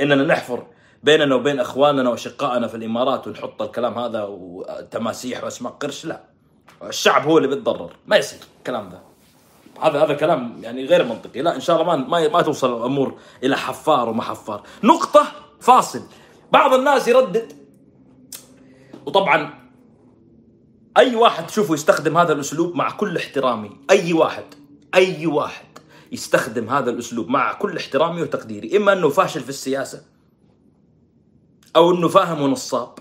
إننا نحفر بيننا وبين إخواننا وأشقائنا في الإمارات ونحط الكلام هذا وتماسيح وأسماء قرش لا. الشعب هو اللي بيتضرر. ما يصير الكلام ذا. هذا هذا كلام يعني غير منطقي. لا إن شاء الله ما ما, توصل الأمور إلى حفار وما حفار. نقطة فاصل. بعض الناس يردد. وطبعا أي واحد تشوفه يستخدم هذا الأسلوب مع كل احترامي. أي واحد. أي واحد يستخدم هذا الأسلوب مع كل احترامي وتقديري. إما إنه فاشل في السياسة أو إنه فاهم ونصاب.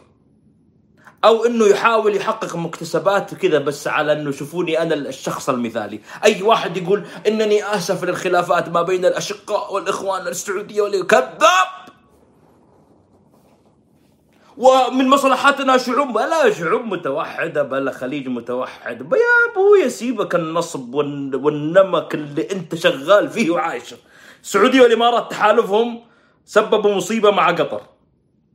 أو إنه يحاول يحقق مكتسبات كذا بس على إنه شوفوني أنا الشخص المثالي. أي واحد يقول إنني آسف للخلافات ما بين الأشقاء والإخوان السعودية كذاب ومن مصلحتنا شعوب بلا شعوب متوحدة بلا خليج متوحد. يا ابويا سيبك النصب والن- والنمك اللي أنت شغال فيه وعايشه. السعودية والإمارات تحالفهم سببوا مصيبة مع قطر.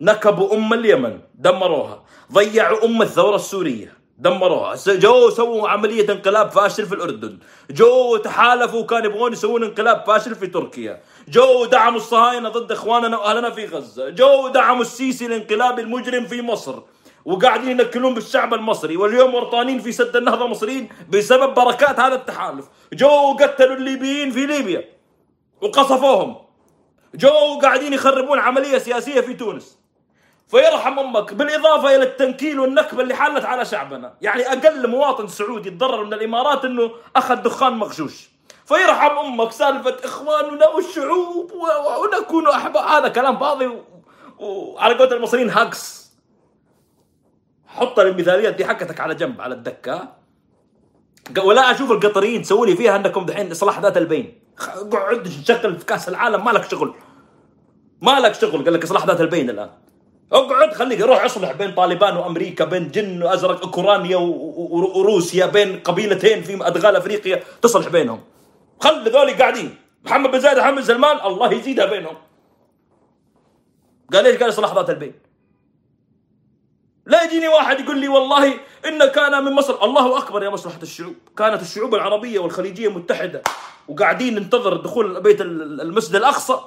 نكبوا أم اليمن دمروها. ضيعوا أم الثورة السورية دمروها. جو سووا عملية انقلاب فاشل في الأردن. جو تحالفوا وكان يبغون يسوون انقلاب فاشل في تركيا. جو دعموا الصهاينة ضد إخواننا وأهلنا في غزة. جو دعموا السيسي الانقلابي المجرم في مصر. وقاعدين ينكلون بالشعب المصري. واليوم ورطانين في سد النهضة المصريين بسبب بركات هذا التحالف. جو قتلوا الليبيين في ليبيا. وقصفوهم. جو قاعدين يخربون عملية سياسية في تونس. فيرحم أمك بالإضافة إلى التنكيل والنكبة اللي حلت على شعبنا، يعني أقل مواطن سعودي يتضرر من الإمارات إنه أخذ دخان مغشوش. فيرحم أمك سالفة إخواننا والشعوب ونكون احباب هذا كلام فاضي وعلى قولة المصريين هاكس. حط المثاليات دي حقتك على جنب على الدكة. ولا أشوف القطريين تسووا لي فيها أنكم دحين إصلاح ذات البين. اقعد شغل في كأس العالم ما لك شغل. ما لك شغل قال لك إصلاح ذات البين الآن. أقعد خليك روح أصلح بين طالبان وأمريكا بين جن وأزرق أوكرانيا وروسيا بين قبيلتين في أدغال أفريقيا. تصلح بينهم. خلي ذولي قاعدين. محمد بن زايد ومحمد سلمان الله يزيدها بينهم. قال ليش قال إصلاح ذات البين لا يجيني واحد يقول لي والله إن كان من مصر. الله أكبر يا مصلحة الشعوب. كانت الشعوب العربية والخليجية متحدة. وقاعدين ننتظر دخول بيت ال- المسجد الأقصى.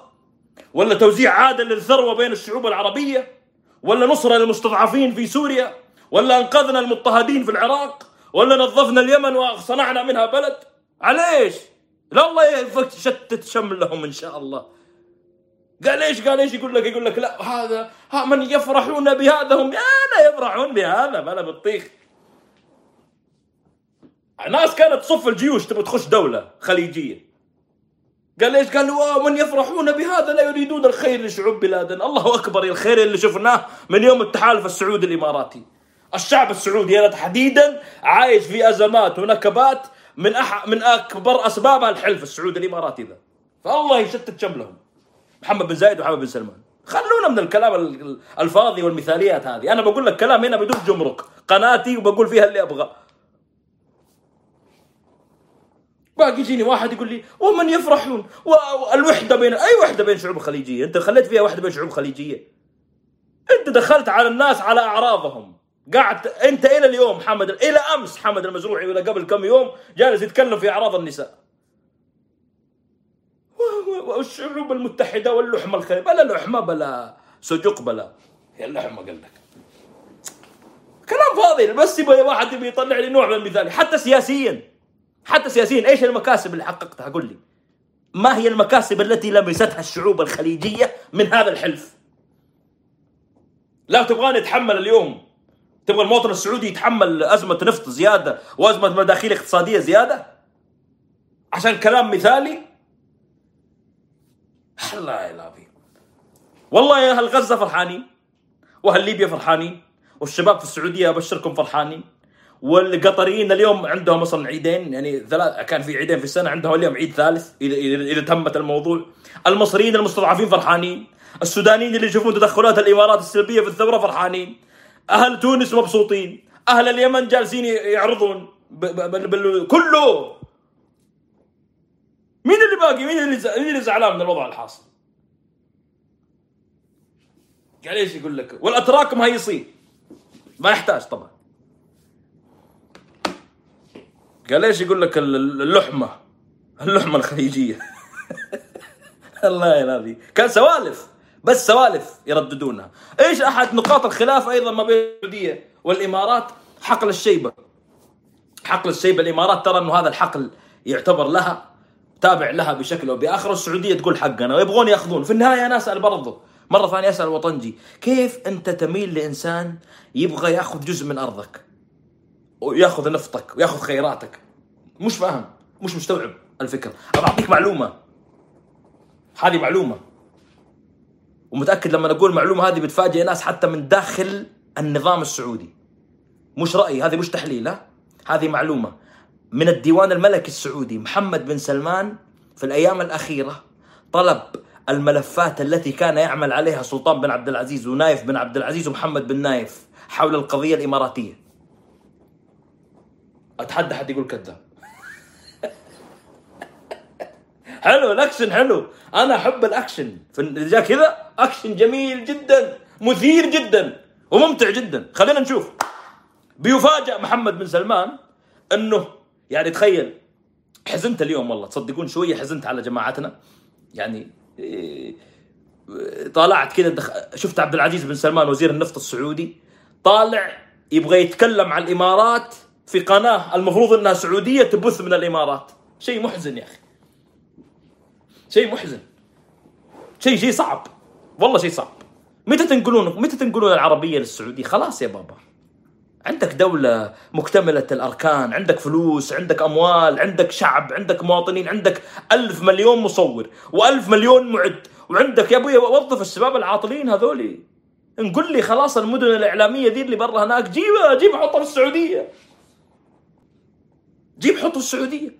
ولا توزيع عادل للثروة بين الشعوب العربية؟ ولا نصره للمستضعفين في سوريا ولا أنقذنا المضطهدين في العراق ولا نظفنا اليمن وصنعنا منها بلد؟ عليش؟ لا الله يشتت شملهم إن شاء الله. قال إيش؟ قال إيش يقول لك؟ يقول لك لا هذا ها من يفرحون بهذا هم؟ لا يفرحون بهذا بلا بطيخ ناس كانت تصف الجيوش تبغى تخش دولة خليجية. قال إيش؟ قال واو من يفرحون بهذا لا يريدون الخير لشعوب بلادنا الله أكبر الخير اللي شفناه من يوم التحالف السعودي الإماراتي. الشعب السعودي هنا تحديدا عايش في أزمات ونكبات من أح من أكبر اسبابها الحلف السعودي الإماراتي ذا. فالله يشتت شملهم. محمد بن زايد ومحمد بن سلمان. خلونا من الكلام ال- ال- الفاضي والمثاليات هذه. أنا بقول لك كلام هنا بدون جمرك. قناتي وبقول فيها اللي أبغى. باقي يجيني واحد يقول لي ومن يفرحون؟ والوحده بين أي وحدة بين شعوب خليجية؟ أنت خليت فيها وحدة بين شعوب خليجية. أنت دخلت على الناس على أعراضهم. قاعد أنت إلى اليوم محمد إلى أمس محمد المزروعي ولا قبل كم يوم جالس يتكلم في أعراض النساء. والشعوب المتحدة واللحمة الخليج بلا لحمة بلا سجق بلا هي اللحمه قال لك كلام فاضي بس يبغى واحد يبي يطلع لي نوع من المثال حتى سياسيا. حتى سياسيا إيش المكاسب اللي حققتها؟ قل لي. ما هي المكاسب التي لمستها الشعوب الخليجية من هذا الحلف؟ لا تبغاني أتحمل اليوم. تبغى المواطن السعودي يتحمل أزمة نفط زيادة وأزمة مداخيل اقتصادية زيادة؟ عشان كلام مثالي؟ الله العظيم والله يا أهل غزة فرحانين وأهل ليبيا فرحانين والشباب في السعودية أبشركم فرحانين. والقطريين اليوم عندهم أصلا عيدين يعني ثلاث كان في عيدين في السنة عندهم اليوم عيد ثالث اذا اذا تمت الموضوع. المصريين المستضعفين فرحانين السودانيين اللي يشوفون تدخلات الإمارات السلبية في الثورة فرحانين أهل تونس مبسوطين أهل اليمن جالسين يعرضون ب ب ب ب كله. مين اللي باقي؟ مين اللي مين اللي زعلان من الوضع الحاصل؟ قال إيش يقول لك؟ والأتراك مهيصين. ما يحتاج طبعا. قال إيش يقول لك ال- اللحمة؟ اللحمة الخليجية. الله ينادي. كان سوالف بس سوالف يرددونها. إيش أحد نقاط الخلاف أيضا ما بين السعودية والإمارات؟ حقل الشيبة. حقل الشيبة الإمارات ترى إنه هذا الحقل يعتبر لها تابع لها بشكل أو بآخر. والسعوديه تقول حقنا ويبغون يأخذون. في النهاية أنا أسأل برضه مرة ثانية أسأل وطنجي. كيف أنت تميل لإنسان يبغى يأخذ جزء من أرضك؟ وياخذ نفطك وياخذ خيراتك. مش فاهم مش مستوعب الفكرة. أبى أعطيك معلومة. هذه معلومة. ومتأكد لما أقول معلومة هذه بتفاجئ ناس حتى من داخل النظام السعودي. مش رأي هذه مش تحليل ها؟ هذه معلومة. من الديوان الملكي السعودي محمد بن سلمان في الأيام الأخيرة طلب الملفات التي كان يعمل عليها سلطان بن عبد العزيز ونايف بن عبد العزيز ومحمد بن نايف حول القضية الإماراتية. أتحدى حد يقول كذاب حلو الأكشن حلو. أنا أحب الأكشن. جاء كذا أكشن جميل جدا مثير جدا وممتع جدا. خلينا نشوف. بيفاجأ محمد بن سلمان إنه يعني تخيل حزنت اليوم والله. تصدقون شوية حزنت على جماعتنا. يعني إيه، طالعت كذا دخ... شفت عبد العزيز بن سلمان وزير النفط السعودي طالع يبغى يتكلم عن الإمارات. في قناة المفروض إنها سعودية تبث من الإمارات. شيء محزن يا أخي. شيء محزن. شيء شيء صعب. والله شيء صعب. متى تنقلون متى تنقلون العربية للسعودية؟ خلاص يا بابا. عندك دولة مكتملة الأركان عندك فلوس عندك أموال عندك شعب عندك مواطنين عندك ألف مليون مصور وألف مليون معد وعندك يا أبوي وظف الشباب العاطلين هذولي. نقول لي خلاص المدن الإعلامية ذي اللي برا هناك. جيبها جيب حطها في السعودية. جيب حطه في السعودية.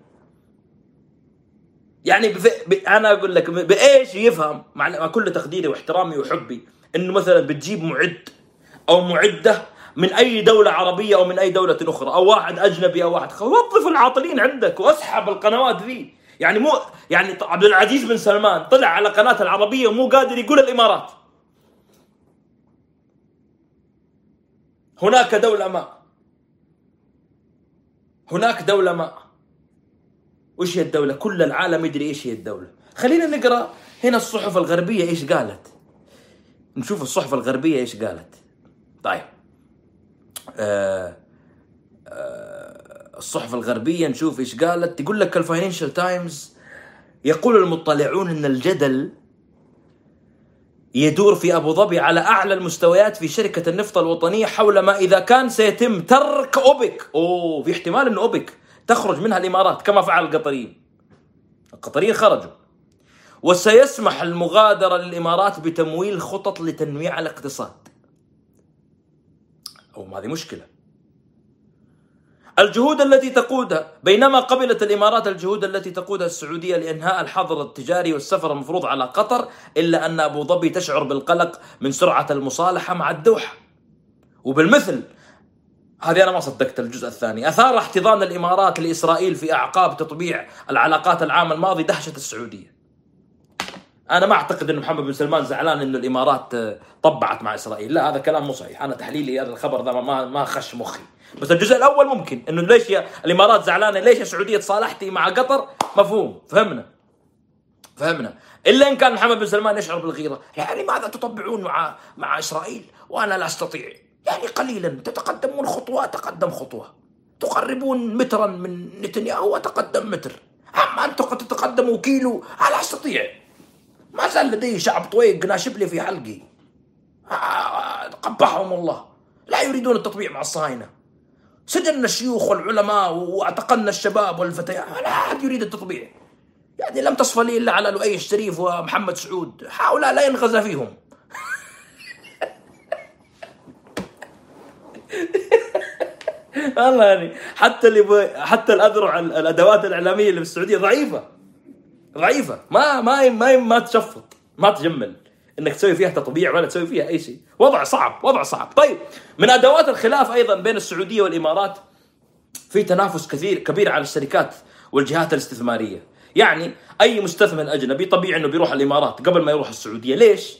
يعني بف... ب... أنا أقول لك بإيش يفهم مع كل تقديري واحترامي وحبي إنه مثلا بتجيب معد أو معدة من أي دولة عربية أو من أي دولة أخرى أو واحد أجنبي أو واحد. وظف العاطلين عندك وأسحب القنوات ذي. يعني مو يعني عبد العزيز بن سلمان طلع على قناة العربية ومو قادر يقول الإمارات. هناك دولة ما. هناك دولة ما وش هي الدولة؟ كل العالم يدري إيش هي الدولة. خلينا نقرأ هنا الصحف الغربية إيش قالت. نشوف الصحف الغربية إيش قالت. طيب. آه آه الصحف الغربية نشوف إيش قالت، تقول لك الفاينانشال تايمز يقول المطلعون إن الجدل يدور في أبو ظبي على أعلى المستويات في شركة النفط الوطنية حول ما إذا كان سيتم ترك أوبك، أوه في احتمال إن أوبك تخرج منها الإمارات كما فعل القطريين. القطريين خرجوا. وسيسمح المغادرة للإمارات بتمويل خطط لتنويع الاقتصاد. أو هذه مشكلة. الجهود التي تقودها بينما قبلت الإمارات الجهود التي تقودها السعودية لإنهاء الحظر التجاري والسفر المفروض على قطر إلا أن أبو ظبي تشعر بالقلق من سرعة المصالحة مع الدوحة. وبالمثل هذه أنا ما صدقت الجزء الثاني. أثار احتضان الإمارات لإسرائيل في أعقاب تطبيع العلاقات العام الماضي دهشة السعودية. أنا ما أعتقد إن محمد بن سلمان زعلان إنه الإمارات آه، طبعت مع إسرائيل. لا هذا كلام مو صحيح. أنا تحليلي هذا الخبر ذا ما ما خش مخي. بس الجزء الأول ممكن إنه ليش يا الإمارات زعلانة؟ ليش يا سعودية تصالحتي مع قطر؟ مفهوم. فهمنا. فهمنا. إلا إن كان محمد بن سلمان يشعر بالغيرة. يعني ماذا تطبعون مع مع إسرائيل؟ وأنا لا أستطيع. يعني قليلا. تتقدمون خطوة تقدم خطوة. تقربون مترا من نتنياهو وتقدم متر. أما أنتم قد تتقدموا كيلو لا أستطيع. ما زال لدي شعب طويق ناشب لي في حلقي. آه، قبحهم الله. لا يريدون التطبيع مع الصهاينة. سجننا الشيوخ والعلماء واعتقلنا الشباب والفتيات لا أحد يريد التطبيع. يعني لم تصفى لي إلا على لؤي الشريف ومحمد سعود. هؤلاء لا ينغزى فيهم. والله يعني حتى اللي ب... حتى الأذرع الأدوات الإعلامية اللي في السعودية ضعيفة. ضعيفة. ما ما ما ما تشفط. ما تجمل. إنك تسوي فيها تطبيع ولا تسوي فيها أي شيء. وضع صعب وضع صعب. طيب من أدوات الخلاف أيضا بين السعودية والإمارات في تنافس كثير كبير على الشركات والجهات الاستثمارية. يعني أي مستثمر أجنبي طبيعي إنه بيروح الإمارات قبل ما يروح السعودية. ليش؟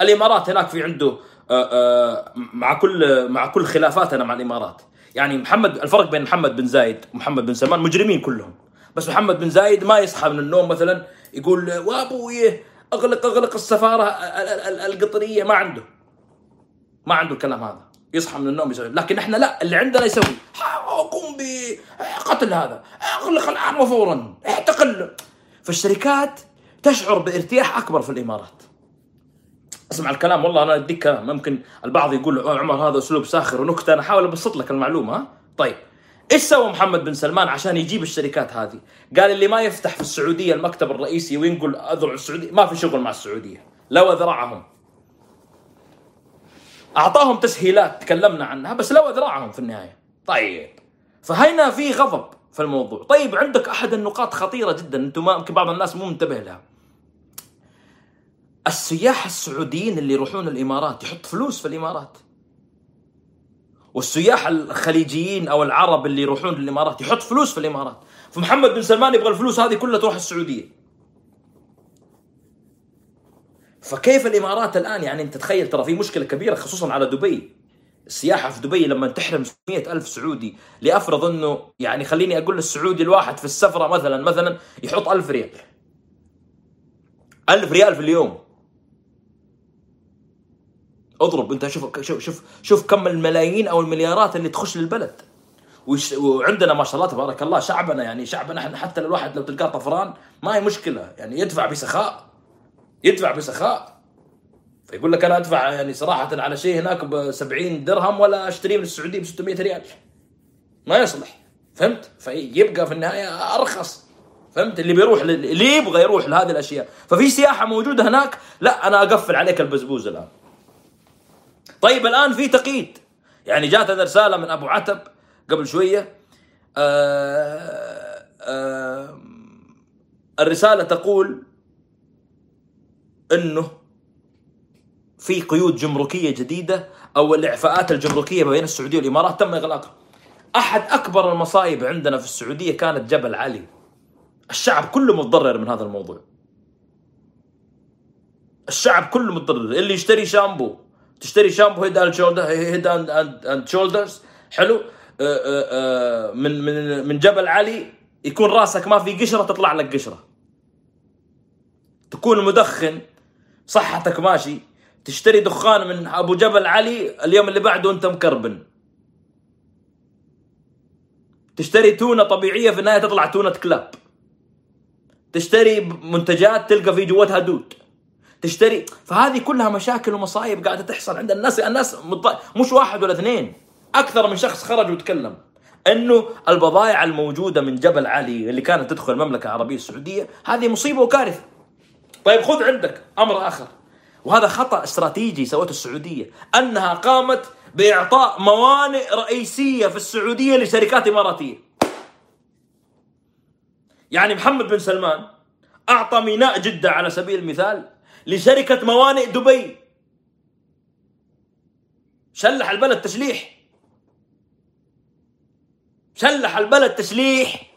الإمارات هناك في عنده آه، آه، مع كل مع كل خلافاتنا مع الإمارات. يعني محمد الفرق بين محمد بن زايد ومحمد بن سلمان مجرمين كلهم. بس محمد بن زايد ما يصحى من النوم مثلا يقول وأبوي اغلق أغلق السفارة ال- ال- ال- القطريه ما عنده. ما عنده الكلام هذا. يصحى من النوم يسوي. لكن إحنا لا. اللي عندنا يسوي. قوم بقتل هذا. أغلق الآن وفورا. اعتقل فالشركات تشعر بارتياح أكبر في الإمارات. اسمع الكلام. والله أنا أديك كلام. ممكن البعض يقول "أوه عمر هذا أسلوب ساخر ونكتة. أنا أحاول أبسط لك المعلومة. طيب. إيش سوى محمد بن سلمان عشان يجيب الشركات هذه؟ قال اللي ما يفتح في السعودية المكتب الرئيسي وينقل أذرع السعودية ما في شغل مع السعودية لو ذراعهم أعطاهم تسهيلات تكلمنا عنها بس لو ذراعهم في النهاية. طيب فهنا في غضب في الموضوع. طيب عندك أحد النقاط خطيرة جدا أنتم ما بعض الناس مو منتبه لها. السياح السعوديين اللي يروحون الإمارات يحط فلوس في الإمارات. والسياح الخليجيين أو العرب اللي يروحون الامارات يحط فلوس في الإمارات. فمحمد بن سلمان يبغى الفلوس هذه كلها تروح السعودية. فكيف الإمارات الآن؟ يعني أنت تخيل ترى في مشكلة كبيرة خصوصا على دبي. السياحة في دبي لما تحرم 600 ألف سعودي لأفرض أنه يعني خليني أقول للسعودي الواحد في السفرة مثلا مثلا يحط ألف ريال. ألف ريال في اليوم. اضرب انت شوف شوف شوف شوف كم الملايين أو المليارات اللي تخش للبلد. وعندنا ما شاء الله تبارك الله شعبنا يعني شعبنا إحنا حتى الواحد لو تلقاه طفران ما هي مشكلة يعني يدفع بسخاء يدفع بسخاء. فيقول لك أنا أدفع يعني صراحة على شيء هناك ب 70 درهم ولا أشتريه من السعودية ب 600 ريال. ما يصلح. فهمت؟ فيبقى في النهاية أرخص. فهمت؟ اللي بيروح اللي يبغى يروح لهذه الأشياء. ففي سياحة موجودة هناك؟ لا أنا أقفل عليك البزبوز الآن. طيب الآن في تقييد يعني جاتنا رساله من أبو عتب قبل شوية آه آه الرسالة تقول إنه في قيود جمركية جديدة أو الإعفاءات الجمركية بين السعودية والإمارات تم إغلاقها. أحد أكبر المصايب عندنا في السعودية كانت جبل علي. الشعب كله متضرر من هذا الموضوع. الشعب كله متضرر، اللي يشتري شامبو تشتري شامبو Head and Shoulder Head and and Shoulders حلو. آه، آه، آه، من من من جبل علي يكون راسك ما في قشرة تطلع لك قشرة. تكون مدخن صحتك ماشي. تشتري دخان من أبو جبل علي اليوم اللي بعده انت مكربن. تشتري تونة طبيعية في النهاية تطلع تونة كلاب. تشتري منتجات تلقى في جوتها دود تشتري فهذه كلها مشاكل ومصايب قاعدة تحصل عند الناس الناس مط... مش واحد ولا اثنين أكثر من شخص خرج وتكلم إنه البضائع الموجودة من جبل علي اللي كانت تدخل المملكة العربية السعودية هذه مصيبة وكارثة طيب خذ عندك أمر آخر وهذا خطأ استراتيجي سوته السعودية أنها قامت بإعطاء موانئ رئيسية في السعودية لشركات إماراتية. يعني محمد بن سلمان أعطى ميناء جدة على سبيل المثال لشركة موانئ دبي. شلح البلد تشليح. شلح البلد تشليح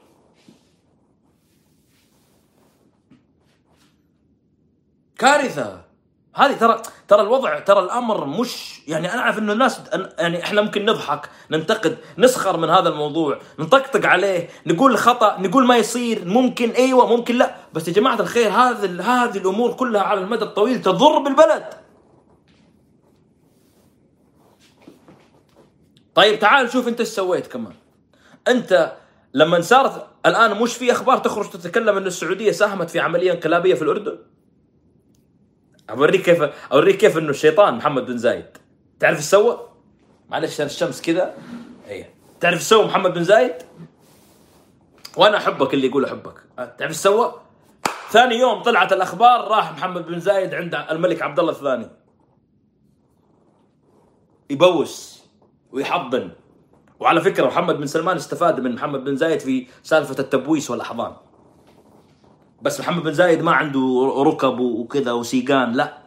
كارثة هذه ترى ترى الوضع ترى الأمر مش يعني أنا أعرف إنه الناس يعني إحنا ممكن نضحك ننتقد نسخر من هذا الموضوع نطقطق عليه نقول خطأ نقول ما يصير ممكن أيوه ممكن لا. بس يا جماعة الخير هذه هذه الأمور كلها على المدى الطويل تضر بالبلد. طيب تعال شوف أنت إيش سويت كمان. أنت لما صارت الآن مش في أخبار تخرج تتكلم إن السعودية ساهمت في عمليه انقلابيه في الأردن؟ أوريك كيف أوريك كيف إنه الشيطان محمد بن زايد. تعرف إيش سوى؟ معلش الشمس كذا إيه. تعرف إيش سوى محمد بن زايد؟ وأنا أحبك اللي يقول أحبك. تعرف إيش سوى؟ ثاني يوم طلعت الأخبار راح محمد بن زايد عند الملك عبد الله الثاني. يبوس ويحضن. وعلى فكرة محمد بن سلمان استفاد من محمد بن زايد في سالفة التبويس والأحضان. بس محمد بن زايد ما عنده ركب وكذا وسيقان لا.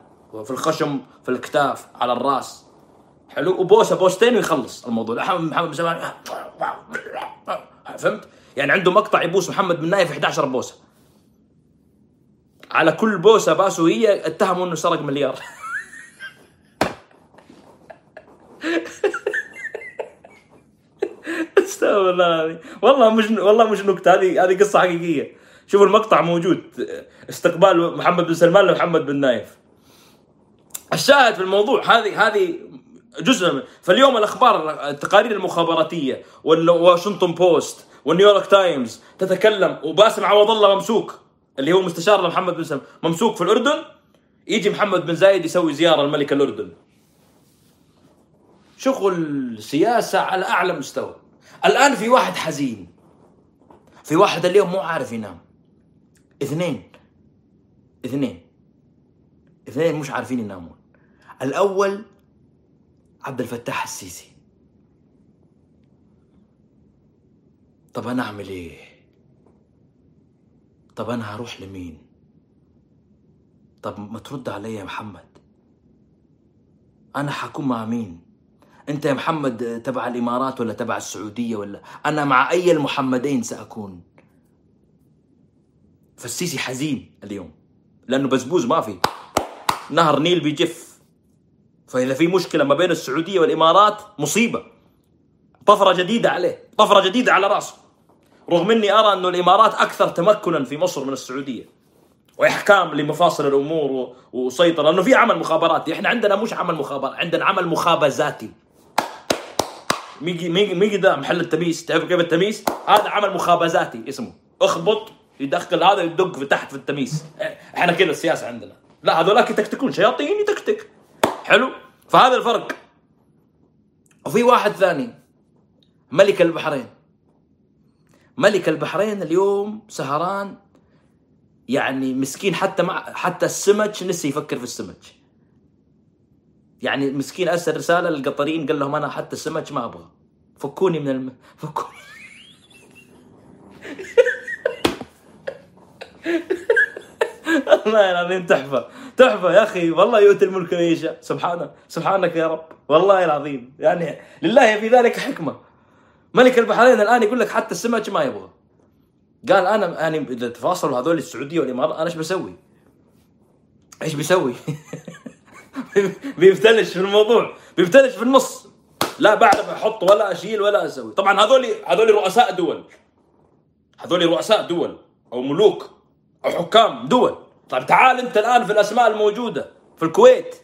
في الخشم في الكتاف على الراس. حلو؟ وبوسه بوستين ويخلص الموضوع. محمد بن سلمان فهمت؟ يعني عنده مقطع يبوس محمد بن نايف 11 بوسة. على كل بوسة باسوا هي اتهموا إنه سرق مليار. استغفر الله والله مش والله مش نكتة. هذه هذه قصة حقيقية. شوفوا المقطع موجود. استقبال محمد بن سلمان لمحمد بن نايف. الشاهد في الموضوع هذه هذه جزء من فاليوم الأخبار التقارير المخابراتية والواشنطن بوست والنيويورك تايمز تتكلم وباسم عوض الله ممسوك اللي هو مستشار لمحمد بن سلمان ممسوك في الأردن. يجي محمد بن زايد يسوي زيارة لملك الأردن. شغل سياسه على أعلى مستوى. الآن في واحد حزين. في واحد اليوم مو عارف ينام. اثنين. اثنين. اثنين مش عارفين ينامون. الأول عبد الفتاح السيسي. طب أنا أعمل إيه؟ طب أنا هروح لمين؟ طب ما ترد علي يا محمد. أنا حكون مع مين؟ أنت يا محمد تبع الإمارات ولا تبع السعودية ولا أنا مع أي المحمدين سأكون؟ فالسيسي حزين اليوم لأنه بزبوز ما في. نهر نيل بيجف. فإذا في مشكلة ما بين السعودية والإمارات مصيبة. طفرة جديدة عليه طفرة جديدة على رأسه. رغم إني أرى إنه الإمارات أكثر تمكنا في مصر من السعودية. وإحكام لمفاصل الأمور وسيطرة لأنه في عمل مخابراتي. إحنا عندنا مش عمل مخابرات عندنا عمل مخابزاتي. ميجي ميجي ميجي ده محل التميس تعرف كيف التميس هذا عمل مخابزاتي اسمه. اخبط يدخل هذا يدق في تحت في التميس. إحنا كذا السياسة عندنا. لا هذولاك يتكتكون. شياطين يتكتك. حلو؟ فهذا الفرق. وفي واحد ثاني. ملك البحرين. ملك البحرين اليوم سهران. يعني مسكين حتى مع حتى السمك نسي يفكر في السمك يعني مسكين أرسل رسالة للقطريين قال لهم أنا حتى السمك ما أبغى. فكوني من الم... فكوني والله العظيم تحفة تحفة يا أخي والله يؤتي الملك من يشاء سبحانه سبحانك يا رب والله العظيم. يعني لله في ذلك حكمة. ملك البحرين الآن يقول لك حتى السمك ما يبغى. قال أنا يعني إذا تفاصلوا هذول السعودية والإمارات أنا إيش بسوي؟ إيش بيسوي؟ بيفتلش في الموضوع بيفتلش في النص. لا بعرف أحط ولا أشيل ولا أسوي. طبعا هذول هذول رؤساء دول. هذول رؤساء دول أو ملوك. حكام دول. طيب تعال أنت الآن في الأسماء الموجودة في الكويت.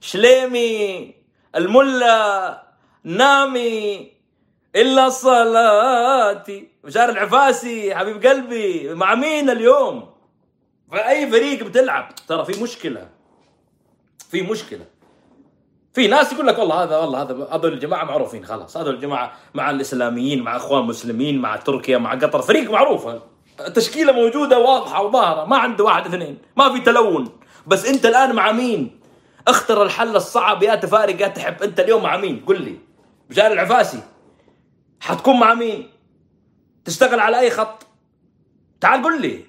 شليمي الملا نامي إلا صلاتي. مشار العفاسي حبيب قلبي مع مين اليوم؟ في أي فريق بتلعب؟ ترى في مشكلة. في مشكلة. في ناس يقول لك والله هذا والله هذا هذول الجماعة معروفين خلاص. هذول الجماعة مع الإسلاميين مع أخوان مسلمين مع تركيا مع قطر. فريق معروف. تشكيلة موجودة واضحة وظاهرة. ما عنده واحد اثنين. ما في تلون. بس انت الآن مع مين؟ اختر الحل الصعب. يا تفارق يا تحب. انت اليوم مع مين؟ قل لي. بجار العفاسي. حتكون مع مين؟ تشتغل على أي خط؟ تعال قل لي.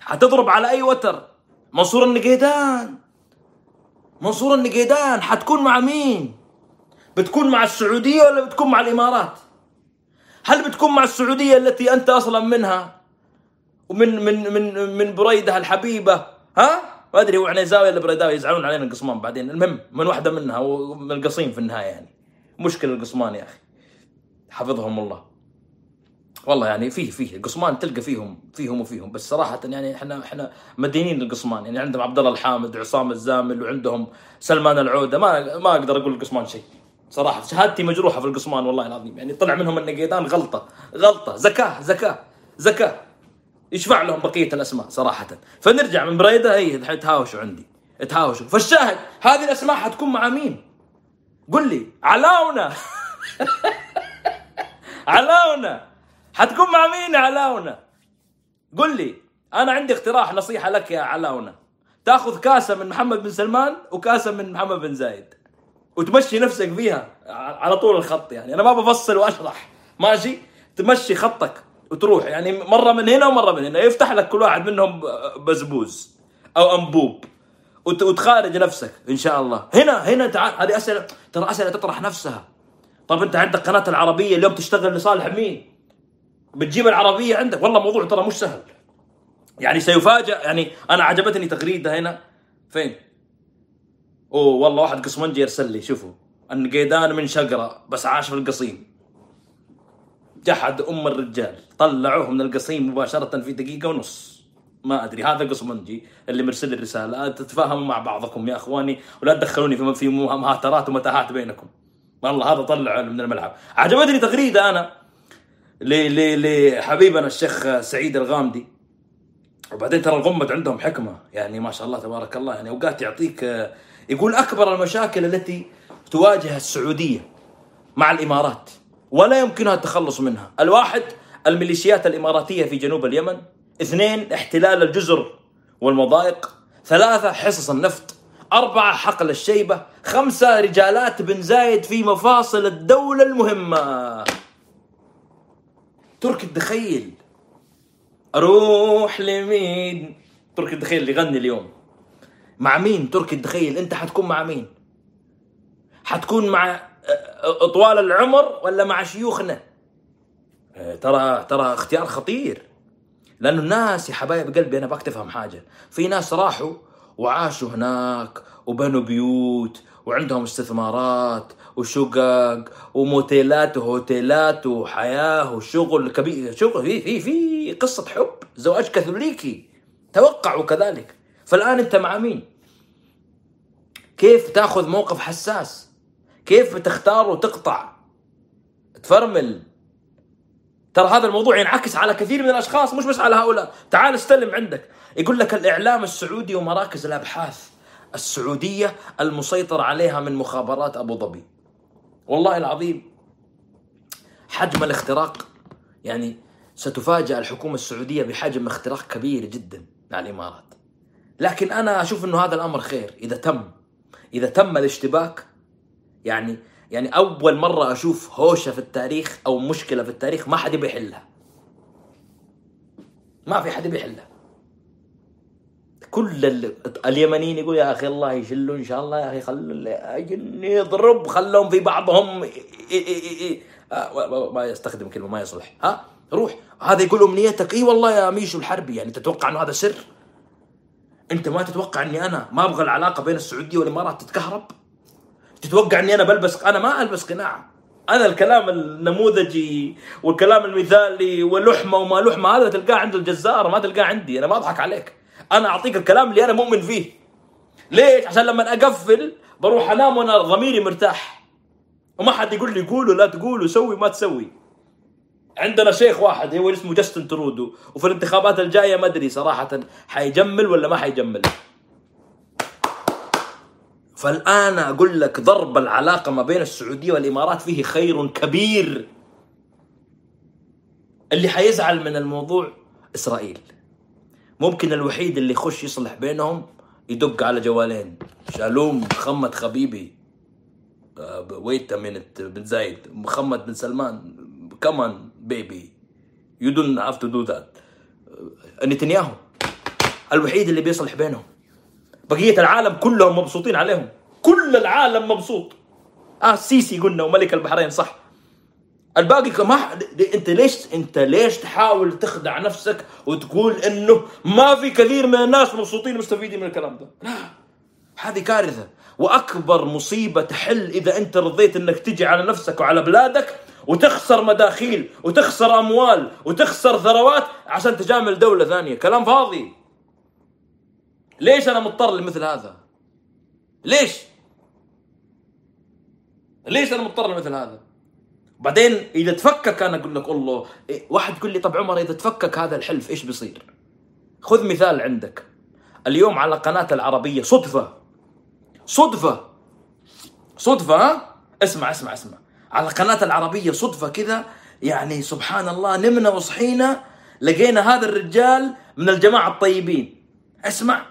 حتضرب على أي وتر؟ منصور النقيدان. منصور النقيدان. حتكون مع مين؟ بتكون مع السعودية ولا بتكون مع الإمارات؟ هل بتكون مع السعودية التي أنت أصلا منها؟ ومن من من من بريدة الحبيبة ها؟ ما أدري هو عنيزاوي ولا بريداوي يزعلون علينا القصمان بعدين. المهم من واحدة منها ومن القصيم في النهاية يعني. مشكلة القصمان يا أخي. حفظهم الله. والله يعني فيه فيه القصمان تلقى فيهم فيهم وفيهم. بس صراحة يعني إحنا إحنا مدينين القصمان يعني عندهم عبد الله الحامد وعصام الزامل وعندهم سلمان العودة. ما ما أقدر أقول القصمان شيء. صراحة. شهادتي مجروحة في القصمان والله العظيم. يعني طلع منهم النقيدان غلطة غلطة. زكاة زكاة زكاة. يشفع لهم بقية الأسماء صراحة. فنرجع من بريدة هي الحين تهاوشوا عندي. تهاوشوا. فالشاهد هذه الأسماء حتكون مع مين؟ قل لي. علاونا علاونا حتكون مع مين علاونا؟ قل لي. أنا عندي اقتراح نصيحة لك يا علاونا تأخذ كاسة من محمد بن سلمان وكاسة من محمد بن زايد. وتمشي نفسك فيها على طول الخط يعني. أنا ما بفصل وأشرح. ماشي؟ تمشي خطك وتروح. يعني مرة من هنا ومرة من هنا. يفتح لك كل واحد منهم بزبوز أو أنبوب. وت- وتخارج نفسك إن شاء الله. هنا هنا تعال هذه أسئلة. ترى أسئلة تطرح نفسها. طب أنت عندك قناة العربية اليوم تشتغل لصالح مين؟ بتجيب العربية عندك؟ والله موضوع ترى مش سهل. يعني سيفاجأ. يعني أنا عجبتني تغريدة هنا. فين؟ أوه والله واحد قصمنجي يرسل لي شوفوا. النقيدان من شقرة بس عاش في القصيم. جحد أم الرجال طلعوه من القصيم مباشرة في دقيقة ونص. ما أدري هذا قصمنجي اللي مرسل الرسالة. تتفاهموا مع بعضكم يا أخواني ولا تدخلوني في في مهاترات ومتاهات بينكم. والله هذا طلع من الملعب. عجبتني تغريدة أنا لحبيبنا الشيخ سعيد الغامدي. وبعدين ترى الغمد عندهم حكمة. يعني ما شاء الله تبارك الله يعني أوقات يعطيك يقول أكبر المشاكل التي تواجه السعودية مع الإمارات ولا يمكنها التخلص منها. الواحد الميليشيات الإماراتية في جنوب اليمن. اثنين احتلال الجزر والمضايق. ثلاثة حصص النفط. أربعة حقل الشيبة. خمسة رجالات بن زايد في مفاصل الدولة المهمة. تركي الدخيل. أروح لمين؟ تركي الدخيل اللي يغني اليوم. مع مين تركي الدخيل انت حتكون مع مين؟ حتكون مع طوال العمر ولا مع شيوخنا؟ أه، ترى ترى اختيار خطير. لأنه الناس يا حبايب قلبي أنا باك تفهم حاجة. في ناس راحوا وعاشوا هناك وبنوا بيوت وعندهم استثمارات وشقق وموتيلات وهوتيلات وحياة وشغل كبير. شغل في في في قصة حب زواج كاثوليكي. توقعوا كذلك. فالآن أنت مع مين؟ كيف تاخذ موقف حساس؟ كيف بتختار وتقطع؟ تفرمل؟ ترى هذا الموضوع ينعكس على كثير من الأشخاص مش بس على هؤلاء. تعال استلم عندك. يقول لك الإعلام السعودي ومراكز الأبحاث السعودية المسيطر عليها من مخابرات أبو ظبي. والله العظيم حجم الاختراق يعني ستفاجأ الحكومة السعودية بحجم اختراق كبير جدا مع الإمارات. لكن أنا أشوف أنه هذا الأمر خير إذا تم. إذا تم الاشتباك يعني يعني أول مرة أشوف هوشة في التاريخ أو مشكلة في التاريخ ما حد بيحلها. ما في حد بيحلها. كل ال... اليمنيين يقول يا أخي الله يشلوا إن شاء الله يا أخي خلوا يضرب خلهم في بعضهم إي إي إي إي. آه، ما يستخدم كلمة ما يصلح. ها؟ روح. هذا يقول أمنيتك. إي والله يا ميشو الحربي يعني تتوقع إنه هذا سر؟ أنت ما تتوقع إني أنا ما أبغى العلاقة بين السعودية والإمارات تتكهرب؟ تتوقع إني أنا بلبس أنا ما ألبس قناع. أنا الكلام النموذجي والكلام المثالي ولحمه وما لحمة هذا تلقاه عند الجزار ما تلقاه عندي. أنا ما أضحك عليك. أنا أعطيك الكلام اللي أنا مؤمن فيه. ليش؟ عشان لما أقفل بروح أنام وأنا ضميري مرتاح. وما حد يقول لي قولوا لا تقولوا سوي ما تسوي. عندنا شيخ واحد هو اسمه جاستن ترودو وفي الانتخابات الجاية ما أدري صراحة حيجمل ولا ما حيجمل. فالآن أقول لك ضرب العلاقة ما بين السعودية والإمارات فيه خير كبير. اللي حيزعل من الموضوع إسرائيل. ممكن الوحيد اللي يخش يصلح بينهم يدق على جوالين. שלום محمد خبيبي. wait minute بن زايد. محمد بن سلمان come on baby you don't have to do that نتنياهو الوحيد اللي بيصلح بينهم. بقية العالم كلهم مبسوطين عليهم. كل العالم مبسوط. آه السيسي قلنا وملك البحرين صح. الباقي ما انت ليش انت ليش تحاول تخدع نفسك وتقول إنه ما في كثير من الناس مبسوطين ومستفيدين من الكلام ده؟ لا. هذه كارثة. وأكبر مصيبة تحل إذا أنت رضيت إنك تجي على نفسك وعلى بلادك وتخسر مداخيل وتخسر أموال وتخسر ثروات عشان تجامل دولة ثانية. كلام فاضي. ليش أنا مضطر لمثل هذا؟ ليش؟ ليش أنا مضطر لمثل هذا؟ بعدين إذا تفكك أنا أقول لك الله واحد يقول لي طب عمر إذا تفكك هذا الحلف إيش بيصير؟ خذ مثال عندك. اليوم على قناة العربية صدفة. صدفة. صدفة ها؟ اسمع اسمع اسمع. على قناه العربية صدفة كذا يعني سبحان الله نمنا وصحينا لقينا هذا الرجال من الجماعة الطيبين. اسمع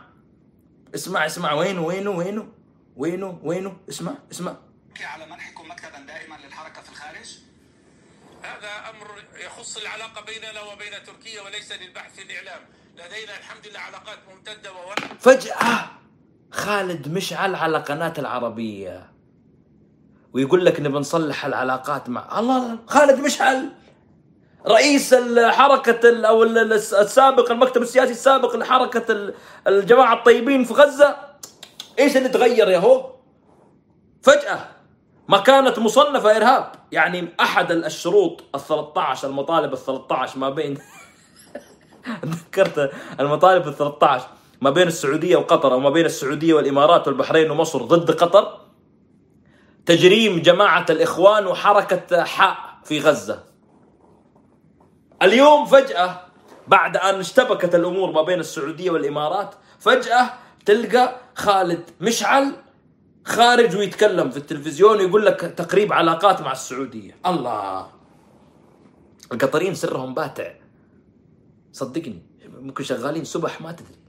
اسمع اسمع وينه وينه وينه؟ وينه وينه؟ اسمع اسمع. على منحكم مكتبا دائما للحركة في الخارج. هذا أمر يخص العلاقة بيننا وبين تركيا وليس للبحث في الاعلام لدينا الحمد لله علاقات ممتدة و فجأة خالد مشعل على قناة العربية. ويقول لك نبي نصلح العلاقات مع الله خالد مشعل رئيس الحركة ال- أو ال- ال- السابق المكتب السياسي السابق لحركة ال- الجماعة الطيبين في غزة. إيش اللي تغير يا هو؟ فجأة ما كانت مصنفة إرهاب. يعني أحد الشروط ال 13 المطالب ال 13 ما بين ذكرت المطالب ال 13 ما بين السعودية وقطر أو ما بين السعودية والإمارات والبحرين ومصر ضد قطر. تجريم جماعة الإخوان وحركة حاء في غزة. اليوم فجأة بعد أن اشتبكت الأمور ما بين السعودية والإمارات فجأة تلقى خالد مشعل خارج ويتكلم في التلفزيون ويقول لك تقريب علاقات مع السعودية. الله! القطريين سرهم باتع. صدقني ممكن شغالين سبح ما تدري.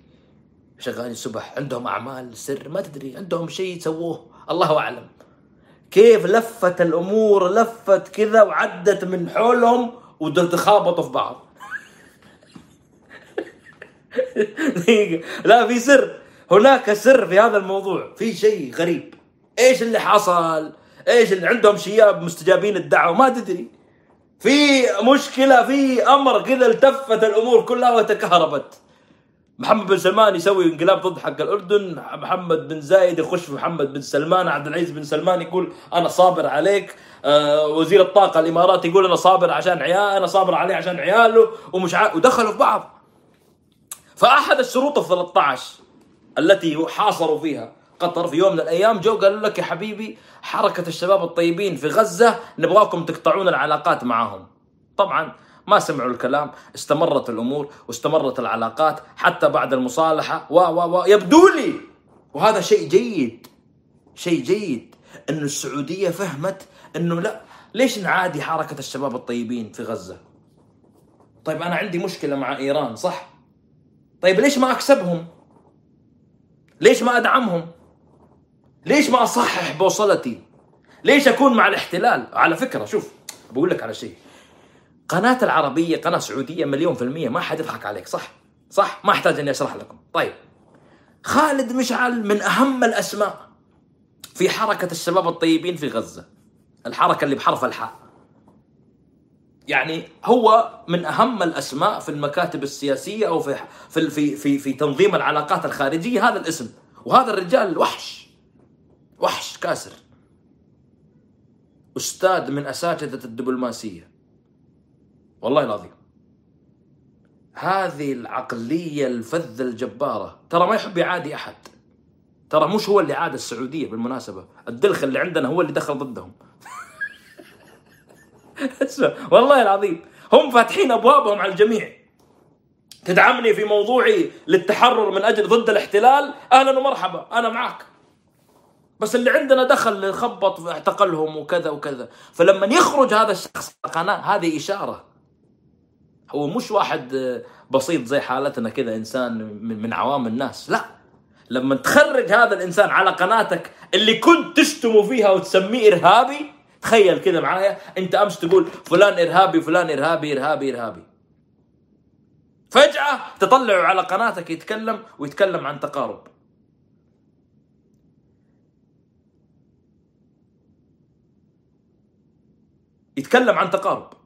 شغالين سبح عندهم أعمال سر ما تدري عندهم شيء سووه الله أعلم. كيف لفت الأمور لفت كذا وعدت من حولهم وتخابطوا في بعض. لا في سر. هناك سر في هذا الموضوع. في شيء غريب. إيش اللي حصل؟ إيش اللي عندهم شياب مستجابين الدعوة؟ ما تدري. في مشكلة في أمر كذا التفت الأمور كلها وتكهربت. محمد بن سلمان يسوي انقلاب ضد حق الأردن. محمد بن زايد يخش في محمد بن سلمان. عبد العزيز بن سلمان يقول أنا صابر عليك. آه وزير الطاقة الاماراتي يقول أنا صابر عشان عيال أنا صابر عليه عشان عياله ومش ع... ودخلوا في بعض. فأحد الشروط ال 13 التي حاصروا فيها قطر في يوم من الأيام جو قالوا لك يا حبيبي حركة الشباب الطيبين في غزة نبغاكم تقطعون العلاقات معاهم. طبعا ما سمعوا الكلام، استمرت الأمور واستمرت العلاقات حتى بعد المصالحة و و و يبدو لي وهذا شيء جيد شيء جيد إنه السعودية فهمت إنه لا ليش نعادي حركة الشباب الطيبين في غزة؟ طيب أنا عندي مشكلة مع إيران صح؟ طيب ليش ما أكسبهم؟ ليش ما أدعمهم؟ ليش ما أصحح بوصلتي؟ ليش أكون مع الاحتلال؟ على فكرة شوف بقول لك على شيء قناة العربية قناة سعودية مليون في المية ما حد يضحك عليك صح؟ صح؟ ما أحتاج إني أشرح لكم. طيب خالد مشعل من أهم الأسماء في حركة الشباب الطيبين في غزة. الحركة اللي بحرف الحاء. يعني هو من أهم الأسماء في المكاتب السياسية أو في في في في, في تنظيم العلاقات الخارجية هذا الاسم وهذا الرجال وحش وحش كاسر أستاذ من أساتذة الدبلوماسية والله العظيم. هذه العقلية الفذه الجبارة. ترى ما يحب يعادي أحد. ترى مش هو اللي عاد السعودية بالمناسبة. الدلخ اللي عندنا هو اللي دخل ضدهم. والله العظيم. هم فاتحين أبوابهم على الجميع. تدعمني في موضوعي للتحرر من أجل ضد الاحتلال؟ أهلا ومرحبا أنا معك بس اللي عندنا دخل خبط اعتقلهم وكذا وكذا. فلما يخرج هذا الشخص قناه هذه إشارة. هو مش واحد بسيط زي حالتنا كذا إنسان من عوام الناس. لا. لما تخرج هذا الإنسان على قناتك اللي كنت تشتمه فيها وتسميه إرهابي تخيل كذا معايا أنت أمس تقول فلان إرهابي فلان إرهابي إرهابي إرهابي. فجأة تطلعوا على قناتك يتكلم ويتكلم عن تقارب. يتكلم عن تقارب.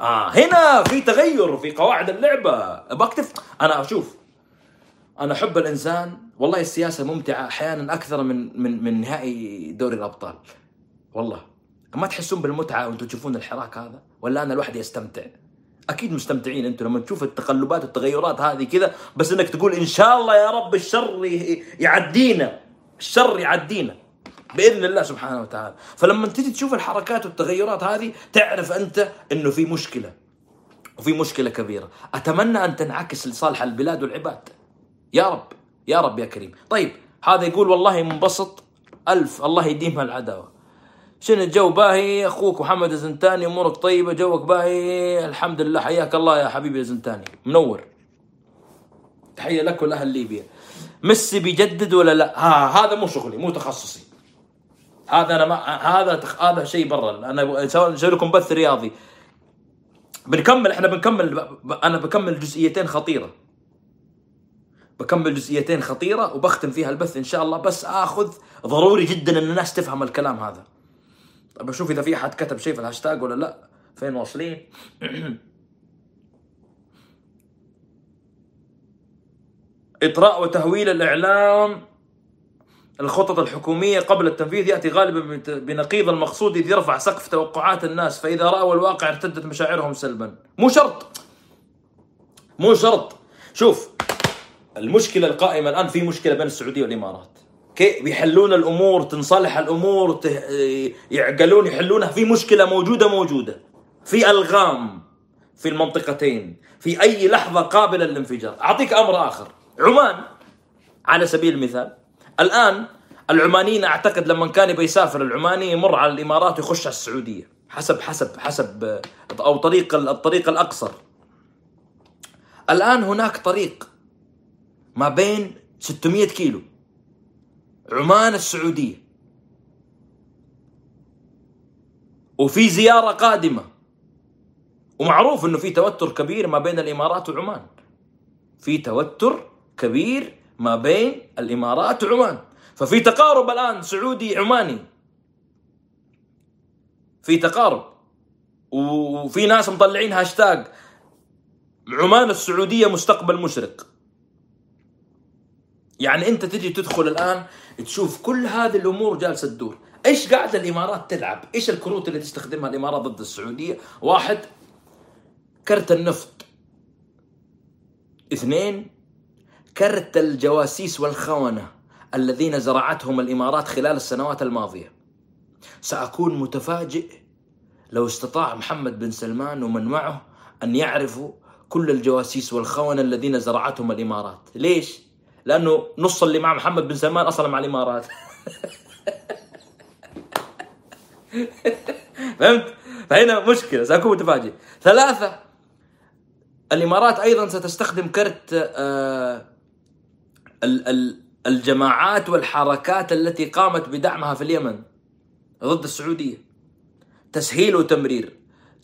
آه هنا في تغير في قواعد اللعبة. بكتف أنا أشوف أنا أحب الإنسان. والله السياسة ممتعة أحيانا أكثر من من من نهائي دوري الأبطال. والله. ما تحسون بالمتعة وأنتم تشوفون الحراك هذا؟ ولا أنا لوحدي أستمتع أكيد مستمتعين أنتم لما تشوف التقلبات والتغيرات هذه كذا بس إنك تقول إن شاء الله يا رب الشر يعدينا. الشر يعدينا. بإذن الله سبحانه وتعالى. فلما تجي تشوف الحركات والتغيرات هذه تعرف أنت إنه في مشكلة وفي مشكلة كبيرة. أتمنى أن تنعكس لصالح البلاد والعباد. يا رب يا رب يا كريم. طيب هذا يقول والله منبسط. ألف الله يديم العداوة. شنو الجو باهي؟ أخوك محمد الزنتاني أمورك طيبة جوك باهي. الحمد لله. حياك الله يا حبيبي الزنتاني. منور. تحية لك ولأهل ليبيا. ميسي بيجدد ولا لا؟ ها هذا مو شغلي مو تخصصي. هذا أنا ما هذا تخ... هذا شيء برا. أنا سوي نسوي لكم بث رياضي. بنكمل إحنا بنكمل. أنا بكمل جزئيتين خطيرة. بكمل جزئيتين خطيرة وبختم فيها البث إن شاء الله. بس آخذ ضروري جدا إن الناس تفهم الكلام هذا. طيب أشوف إذا في أحد كتب شيء في الهاشتاج ولا لا. فين واصلين؟ إطراء وتهويل الإعلام. الخطط الحكومية قبل التنفيذ يأتي غالبا بنقيض المقصود إذ يرفع سقف توقعات الناس فإذا رأوا الواقع ارتدت مشاعرهم سلبا. مو شرط. مو شرط. شوف المشكلة القائمة الآن في مشكلة بين السعودية والإمارات. كيف بيحلون الأمور تنصلح الأمور. يعقلون يحلونها. في مشكلة موجودة موجودة. في ألغام في المنطقتين. في أي لحظة قابلة للانفجار. أعطيك أمر آخر. عمان على سبيل المثال الآن العمانيين أعتقد لما كان يبي يسافر العماني يمر على الإمارات ويخش على السعودية حسب حسب حسب أو طريق الطريق الأقصر. الآن هناك طريق ما بين 600 كيلو. عمان السعودية. وفي زيارة قادمة. ومعروف إنه في توتر كبير ما بين الإمارات وعمان. في توتر كبير ما بين الإمارات وعمان. ففي تقارب الآن سعودي عماني. في تقارب. وفي ناس مطلعين هاشتاج. عمان السعودية مستقبل مشرق. يعني أنت تجي تدخل الآن تشوف كل هذه الأمور جالسة تدور. إيش قاعدة الإمارات تلعب؟ إيش الكروت اللي تستخدمها الإمارات ضد السعودية؟ واحد كرت النفط. اثنين كرت الجواسيس والخونة الذين زرعتهم الإمارات خلال السنوات الماضية سأكون متفاجئ لو استطاع محمد بن سلمان ومن معه أن يعرفوا كل الجواسيس والخونة الذين زرعتهم الإمارات ليش؟ لأنه نص اللي مع محمد بن سلمان أصلا مع الإمارات فهمت؟ فهنا مشكلة سأكون متفاجئ ثلاثة الإمارات أيضا ستستخدم كرت آه الجماعات والحركات التي قامت بدعمها في اليمن ضد السعودية. تسهيل وتمرير.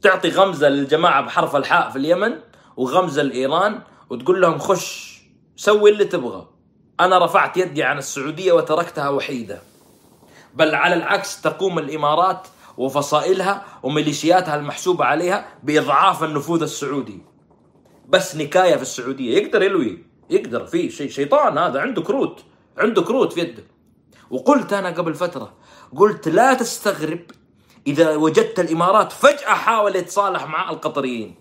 تعطي غمزة للجماعة بحرف الحاء في اليمن وغمزة لإيران وتقول لهم خش سوي اللي تبغى. أنا رفعت يدي عن السعودية وتركتها وحيدة. بل على العكس تقوم الإمارات وفصائلها وميليشياتها المحسوبة عليها بإضعاف النفوذ السعودي. بس نكاية في السعودية. يقدر يلوي. يقدر في شيء شيطان هذا عنده كروت عنده كروت في يده. وقلت أنا قبل فترة قلت لا تستغرب إذا وجدت الإمارات فجأة حاول يتصالح مع القطريين.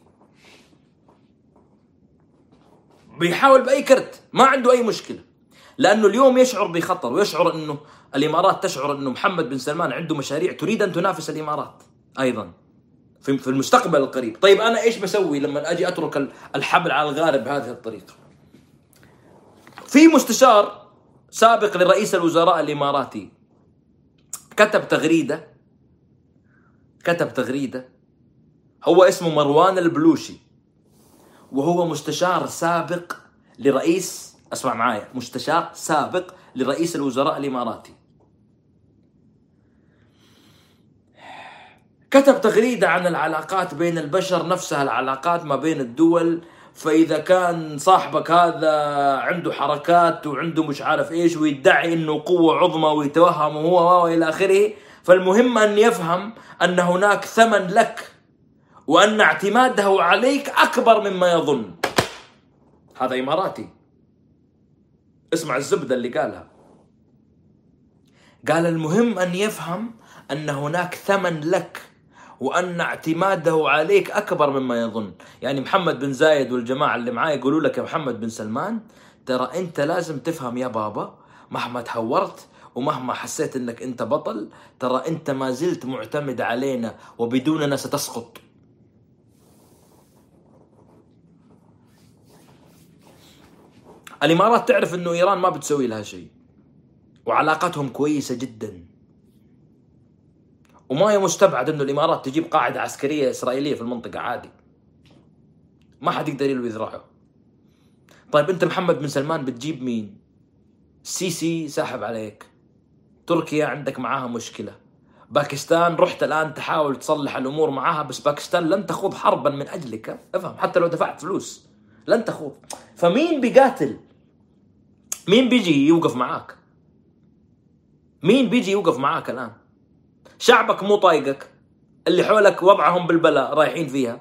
بيحاول بأي كرت ما عنده أي مشكلة. لأنه اليوم يشعر بخطر ويشعر إنه الإمارات تشعر إنه محمد بن سلمان عنده مشاريع تريد أن تنافس الإمارات أيضا في المستقبل القريب. طيب أنا إيش بسوي لما أجي أترك ال- الحبل على الغارب بهذه الطريقة؟ في مستشار سابق لرئيس الوزراء الإماراتي. كتب تغريدة كتب تغريدة. هو اسمه مروان البلوشي. وهو مستشار سابق لرئيس أسمع معايا مستشار سابق لرئيس الوزراء الإماراتي. كتب تغريدة عن العلاقات بين البشر نفسها العلاقات ما بين الدول فإذا كان صاحبك هذا عنده حركات وعنده مش عارف إيش ويدعي إنه قوة عظمى ويتوهم هو وإلى آخره فالمهم أن يفهم أن هناك ثمن لك وأن اعتماده عليك أكبر مما يظن. هذا إماراتي. اسمع الزبدة اللي قالها. قال المهم أن يفهم أن هناك ثمن لك وأن اعتماده عليك أكبر مما يظن. يعني محمد بن زايد والجماعة اللي معاه يقولوا لك يا محمد بن سلمان ترى أنت لازم تفهم يا بابا مهما تهورت ومهما حسيت إنك أنت بطل ترى أنت ما زلت معتمد علينا وبدوننا ستسقط. الإمارات تعرف إنه إيران ما بتسوي لها شيء وعلاقتهم كويسة جدا. وما هي مستبعد إنه الإمارات تجيب قاعدة عسكرية إسرائيلية في المنطقة عادي. ما حد يقدر يلوي ذراعه. طيب أنت محمد بن سلمان بتجيب مين؟ السيسي ساحب عليك. تركيا عندك معاها مشكلة. باكستان رحت الآن تحاول تصلح الأمور معاها بس باكستان لن تخوض حربا من أجلك. افهم حتى لو دفعت فلوس. لن تخوض. فمين بيقاتل؟ مين بيجي يوقف معاك؟ مين بيجي يوقف معاك الآن؟ شعبك مو طايقك اللي حولك وضعهم بالبلاء رايحين فيها.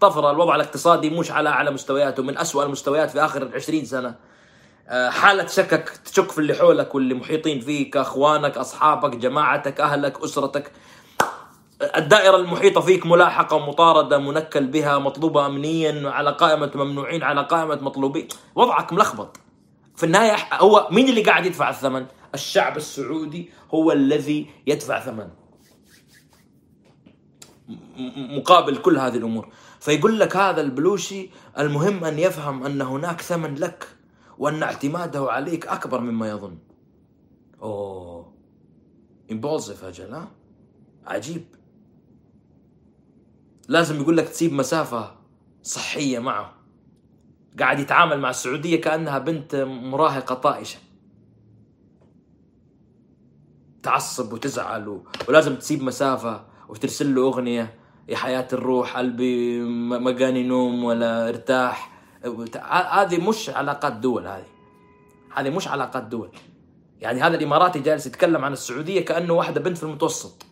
طفرة الوضع الاقتصادي مش على أعلى مستوياته من أسوأ المستويات في آخر 20 سنة. آه، حالة شكك تشك في اللي حولك واللي محيطين فيك أخوانك أصحابك جماعتك أهلك أسرتك. الدائرة المحيطة فيك ملاحقة مطاردة منكل بها مطلوبة أمنيا على قائمة ممنوعين على قائمة مطلوبين. وضعك ملخبط. في النهاية هو مين اللي قاعد يدفع الثمن؟ الشعب السعودي هو الذي يدفع ثمن. مقابل كل هذه الأمور. فيقول لك هذا البلوشي المهم أن يفهم أن هناك ثمن لك وأن اعتماده عليك أكبر مما يظن. أوه. امبولسيف أجل ها عجيب. لازم يقول لك تسيب مسافة صحية معه. قاعد يتعامل مع السعودية كأنها بنت مراهقة طائشة. تعصب وتزعل. ولازم تسيب مسافة وترسل له أغنية يا حياة الروح قلبي م- مقاني نوم ولا ارتاح. هذه مش علاقات دول هذه. هذه مش علاقات دول. يعني هذا الإماراتي جالس يتكلم عن السعودية كأنه واحدة بنت في المتوسط.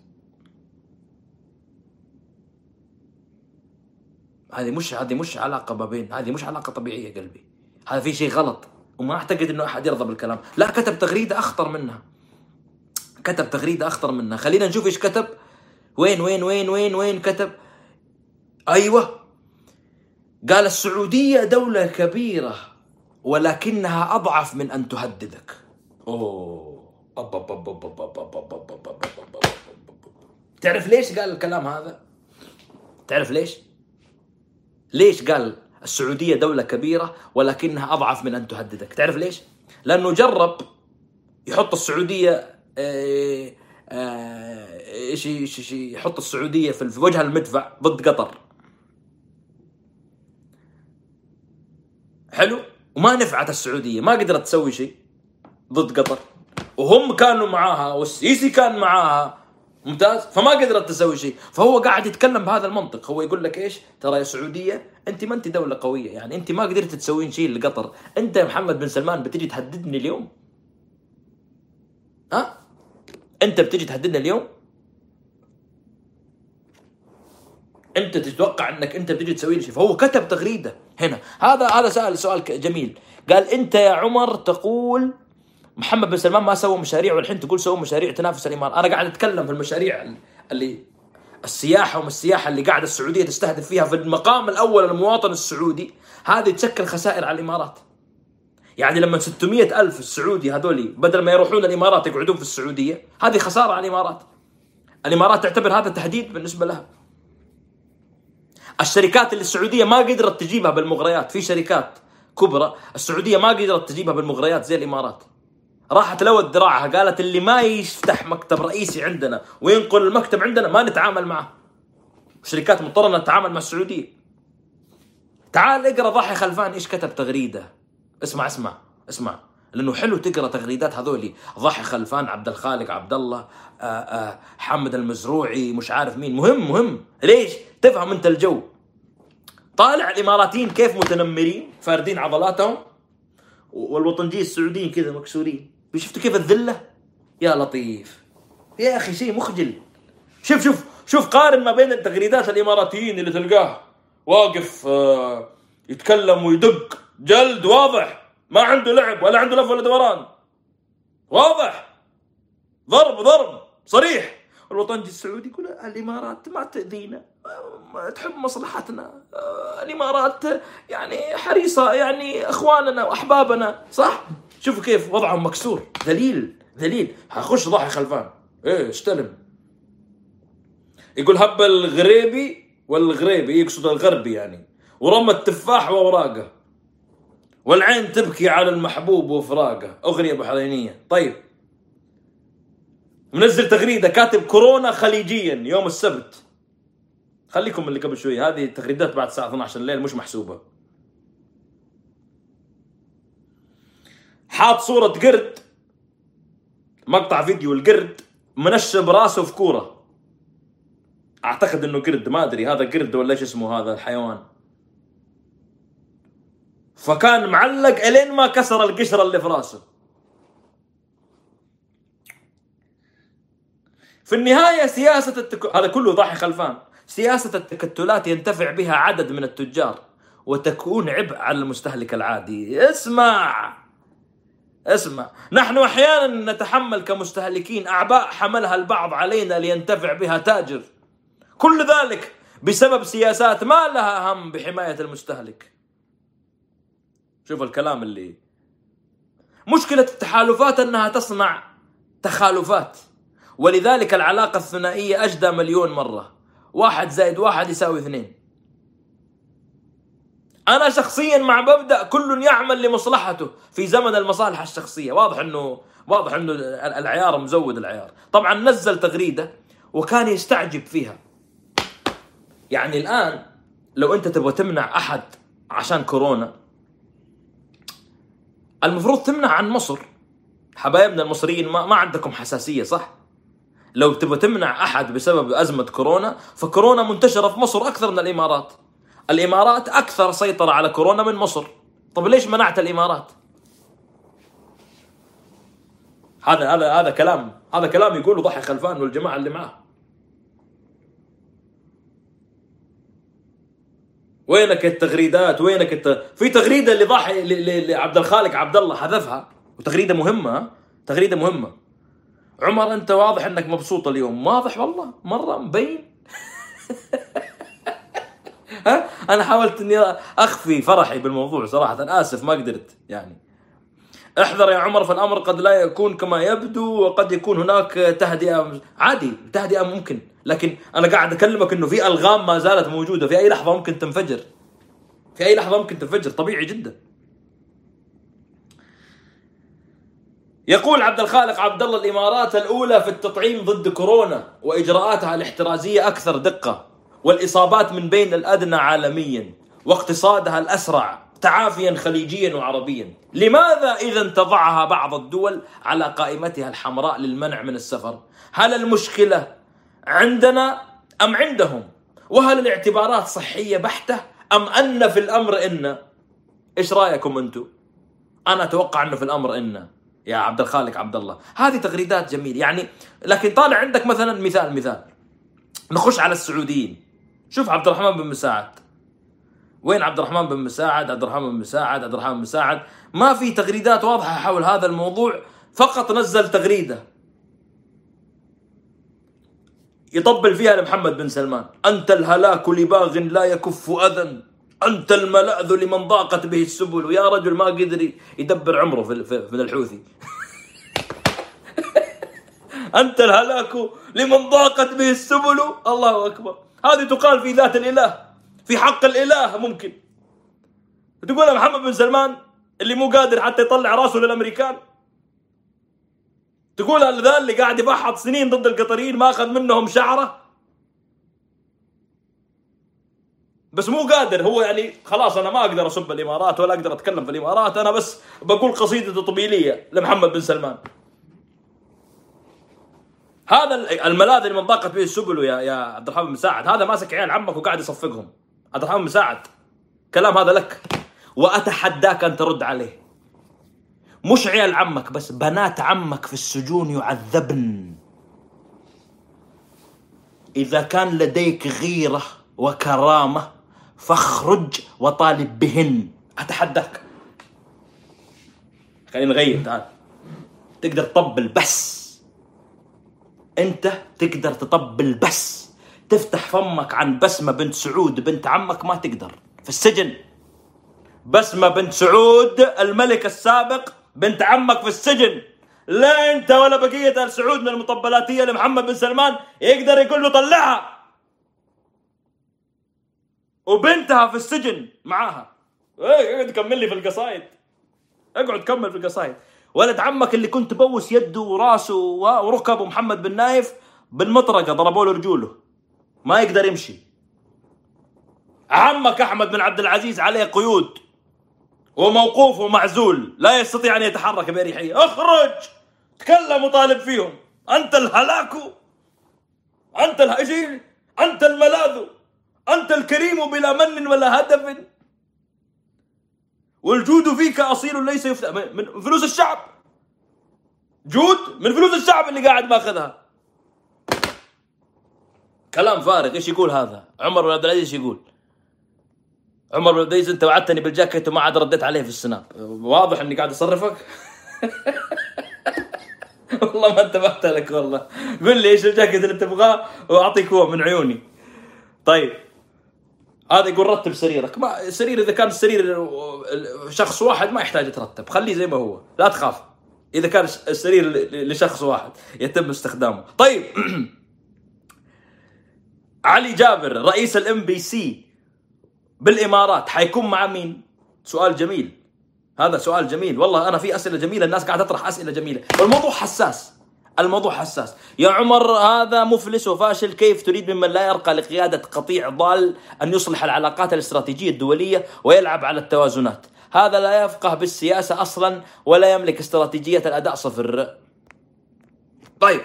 هذه مش هذه مش علاقة ما بين هذه مش علاقة طبيعية قلبي. هذا في شيء غلط. وما أعتقد إنه أحد يرضى بالكلام. لا كتب تغريدة أخطر منها. كتب تغريدة أخطر منها. خلينا نشوف إيش كتب. وين وين وين وين وين كتب أيوة قال السعودية دولة كبيرة ولكنها أضعف من أن تهددك أوه تعرف ليش قال الكلام هذا؟ تعرف ليش؟ ليش قال السعودية دولة كبيرة ولكنها أضعف من أن تهددك تعرف ليش؟ لأنه جرب يحط السعودية آه، إيش إيش إيش يحط السعودية في في وجه المدفع ضد قطر. حلو؟ وما نفعت السعودية ما قدرت تسوي شيء ضد قطر. وهم كانوا معاها والسيسي كان معاها. ممتاز؟ فما قدرت تسوي شيء. فهو قاعد يتكلم بهذا المنطق. هو يقول لك إيش؟ ترى يا سعودية أنت ما أنت دولة قوية. يعني أنت ما قدرت تسوين شيء لقطر. أنت يا محمد بن سلمان بتجي تهددني اليوم؟ ها؟ أنت بتجي تهددنا اليوم؟ أنت تتوقع إنك أنت بتجي تسوي لي شيء؟ فهو كتب تغريدة هنا. هذا هذا سال سؤال جميل. قال أنت يا عمر تقول محمد بن سلمان ما سوى مشاريع والحين تقول سوى مشاريع تنافس الامارات أنا قاعد أتكلم في المشاريع اللي السياحة وما السياحة اللي قاعدة السعودية تستهدف فيها في المقام الأول المواطن السعودي. هذه تشكل خسائر على الإمارات. يعني لما 600 ألف السعودي هذولي بدل ما يروحون الإمارات يقعدون في السعودية هذه خسارة على الإمارات. الإمارات تعتبر هذا تهديد بالنسبة لها. الشركات اللي السعودية ما قدرت تجيبها بالمغريات في شركات كبرى السعودية ما قدرت تجيبها بالمغريات زي الإمارات. راحت لوت ذراعها قالت اللي ما يفتح مكتب رئيسي عندنا وينقل المكتب عندنا ما نتعامل معه. شركات مضطرة إنها تتعامل مع السعودية. تعال اقرأ ضاحي خلفان إيش كتب تغريدة. اسمع اسمع اسمع. لأنه حلو تقرأ تغريدات هذولي. ضاحي خلفان عبد الخالق عبد الله آآ آآ حمد المزروعي مش عارف مين. مهم مهم. ليش؟ تفهم أنت الجو. طالع الإماراتيين كيف متنمرين فاردين عضلاتهم والوطنجيه السعوديين كذا مكسورين. شفتوا كيف الذلة؟ يا لطيف. يا أخي شيء مخجل. شوف شوف شوف قارن ما بين التغريدات الإماراتيين اللي تلقاه واقف آه، يتكلم ويدق. جلد واضح. ما عنده لعب ولا عنده لف ولا دوران. واضح. ضرب ضرب. صريح. الوطنجي السعودي يقول الإمارات ما تأذينا. تحب مصلحتنا. الإمارات يعني حريصة يعني إخواننا وأحبابنا. صح؟ شوفوا كيف وضعهم مكسور. ذليل ذليل. حخش ضاحي خلفان. إيه استلم. يقول هب الغريبي والغريبي. يقصد الغربي يعني. ورمى التفاح ووراقه والعين تبكي على المحبوب وفراقه. أغنية بحرينيه طيب. منزل تغريدة. كاتب كورونا خليجيا. يوم السبت. خليكم اللي قبل شوي. هذه تغريدات بعد الساعة 12 الليل. مش محسوبة. حاط صورة قرد. مقطع فيديو القرد. منشب راسه في كورة. أعتقد إنه قرد. ما أدري. هذا قرد ولا إيش اسمه هذا الحيوان. فكان معلق إلين ما كسر القشرة اللي في راسه. في النهاية سياسة التك... هذا كله ضاحي خلفان. سياسة التكتلات ينتفع بها عدد من التجار وتكون عبء على المستهلك العادي. اسمع! اسمع! نحن أحيانا نتحمل كمستهلكين أعباء حملها البعض علينا لينتفع بها تاجر. كل ذلك بسبب سياسات ما لها هم بحماية المستهلك. شوف الكلام اللي مشكلة التحالفات أنها تصنع تخالفات. ولذلك العلاقة الثنائية أجدى مليون مرة. واحد زائد واحد يساوي اثنين. أنا شخصيا مع مبدأ كل يعمل لمصلحته في زمن المصالح الشخصية. واضح انه واضح إنه العيار مزود العيار. طبعا نزل تغريدة وكان يستعجب فيها. يعني الآن لو أنت تبغى تمنع أحد عشان كورونا المفروض تمنع عن مصر. حبايبنا المصريين ما, ما عندكم حساسية صح؟ لو تبغى تمنع أحد بسبب أزمة كورونا فكورونا منتشرة في مصر أكثر من الإمارات. الإمارات أكثر سيطرة على كورونا من مصر. طب ليش منعت الإمارات؟ هذا هذا هذا كلام هذا كلام يقوله ضحي خلفان والجماعة اللي معاه. وينك التغريدات؟ وينك الت... في تغريدة اللي ل- لعبد الخالق عبد الله حذفها وتغريدة مهمة؟ تغريدة مهمة. عمر أنت واضح إنك مبسوط اليوم. واضح والله. مرة مبين. ها؟ أنا حاولت إني أخفي فرحي بالموضوع صراحة. آسف ما قدرت يعني. احذر يا عمر فالأمر قد لا يكون كما يبدو وقد يكون هناك تهدئة. عادي تهدئة ممكن لكن أنا قاعد أكلمك إنه في ألغام ما زالت موجودة في أي لحظة ممكن تنفجر. في أي لحظة ممكن تنفجر طبيعي جدا. يقول عبد الخالق عبد الله الإمارات الأولى في التطعيم ضد كورونا وإجراءاتها الاحترازية أكثر دقة والإصابات من بين الأدنى عالميا واقتصادها الأسرع. تعافيا خليجيا وعربيا. لماذا اذا تضعها بعض الدول على قائمتها الحمراء للمنع من السفر؟ هل المشكلة عندنا أم عندهم؟ وهل الاعتبارات صحية بحتة؟ أم أن في الأمر إن؟ إيش رأيكم أنتم؟ أنا أتوقع أنه في الأمر إن. يا عبد الخالق عبد الله. هذه تغريدات جميلة. يعني لكن طالع عندك مثلا مثال مثال. نخش على السعوديين. شوف عبد الرحمن بن مساعد. وين عبد الرحمن بن مساعد؟ عبد الرحمن بن مساعد عبد الرحمن بن مساعد. ما في تغريدات واضحة حول هذا الموضوع فقط نزل تغريدة. يطبل فيها لمحمد بن سلمان. أنت الهلاك لباغ لا يكف أذى. أنت الملأذ لمن ضاقت به السبل. ويا رجل ما قدر يدبر عمره في في- الحوثي. أنت الهلاك لمن ضاقت به السبل. الله أكبر. هذه تقال في ذات الإله. في حق الإله ممكن. تقول محمد بن سلمان اللي مو قادر حتى يطلع راسه للأمريكان؟ تقول هذا اللي قاعد يفحط سنين ضد القطريين ما أخذ منهم شعره؟ بس مو قادر. هو يعني خلاص أنا ما أقدر اسب الامارات ولا أقدر أتكلم في الإمارات أنا بس بقول قصيدة طبيليه لمحمد بن سلمان. هذا ال- الملاذ اللي من ضاقت به السبل يا يا عبد الرحمن بن مساعد هذا ماسك عيال عمك وقاعد يصفقهم. عبد الرحمن مساعد. كلام هذا لك. وأتحداك أن ترد عليه. مش عيال عمك بس بنات عمك في السجون يعذبن. إذا كان لديك غيرة وكرامة فاخرج وطالب بهن. أتحداك. خلينا نغير تعال. تقدر تطبل بس. أنت تقدر تطبل بس. تفتح فمك عن بسمة بنت سعود بنت عمك ما تقدر. في السجن. بسمة بنت سعود الملك السابق بنت عمك في السجن. لا انت ولا بقية آل سعود من المطبلاتية لمحمد بن سلمان يقدر يقول له طلعها. وبنتها في السجن معاها. إيه اقعد كمل لي في القصايد. اقعد كمل في القصايد. ولد عمك اللي كنت بوس يده وراسه وركبه محمد بن نايف بالمطرقة ضربوا له رجوله ما يقدر يمشي. عمك أحمد بن عبد العزيز عليه قيود وموقوف ومعزول لا يستطيع أن يتحرك بأريحية. اخرج! تكلم وطالب فيهم. أنت الهلاك أنت الهجين أنت الملاذ أنت الكريم بلا من ولا هدف. والجود فيك أصيل ليس يفتى من من فلوس الشعب. جود من فلوس الشعب اللي قاعد ماخذها. كلام فارغ إيش يقول هذا؟ عمر بن عبد العزيز إيش يقول؟ عمر بن عبد العزيز أنت وعدتني بالجاكيت وما عاد رديت عليه في السناب. واضح إني قاعد أصرفك؟ والله ما انتبهت لك والله. قل لي إيش الجاكيت اللي تبغاه وأعطيك هو من عيوني. طيب. هذا يقول رتب سريرك. ما سرير إذا كان السرير شخص واحد ما يحتاج يترتب. خليه زي ما هو. لا تخاف. إذا كان السرير لشخص واحد يتم استخدامه. طيب. علي جابر رئيس ال MBC بالإمارات حيكون مع مين؟ سؤال جميل. هذا سؤال جميل. والله أنا في أسئلة جميلة الناس قاعدة تطرح أسئلة جميلة. والموضوع حساس. الموضوع حساس. يا عمر هذا مفلس وفاشل كيف تريد ممن لا يرقى لقيادة قطيع ضال أن يصلح العلاقات الاستراتيجية الدولية ويلعب على التوازنات؟ هذا لا يفقه بالسياسة أصلا ولا يملك استراتيجية الأداء صفر. طيب.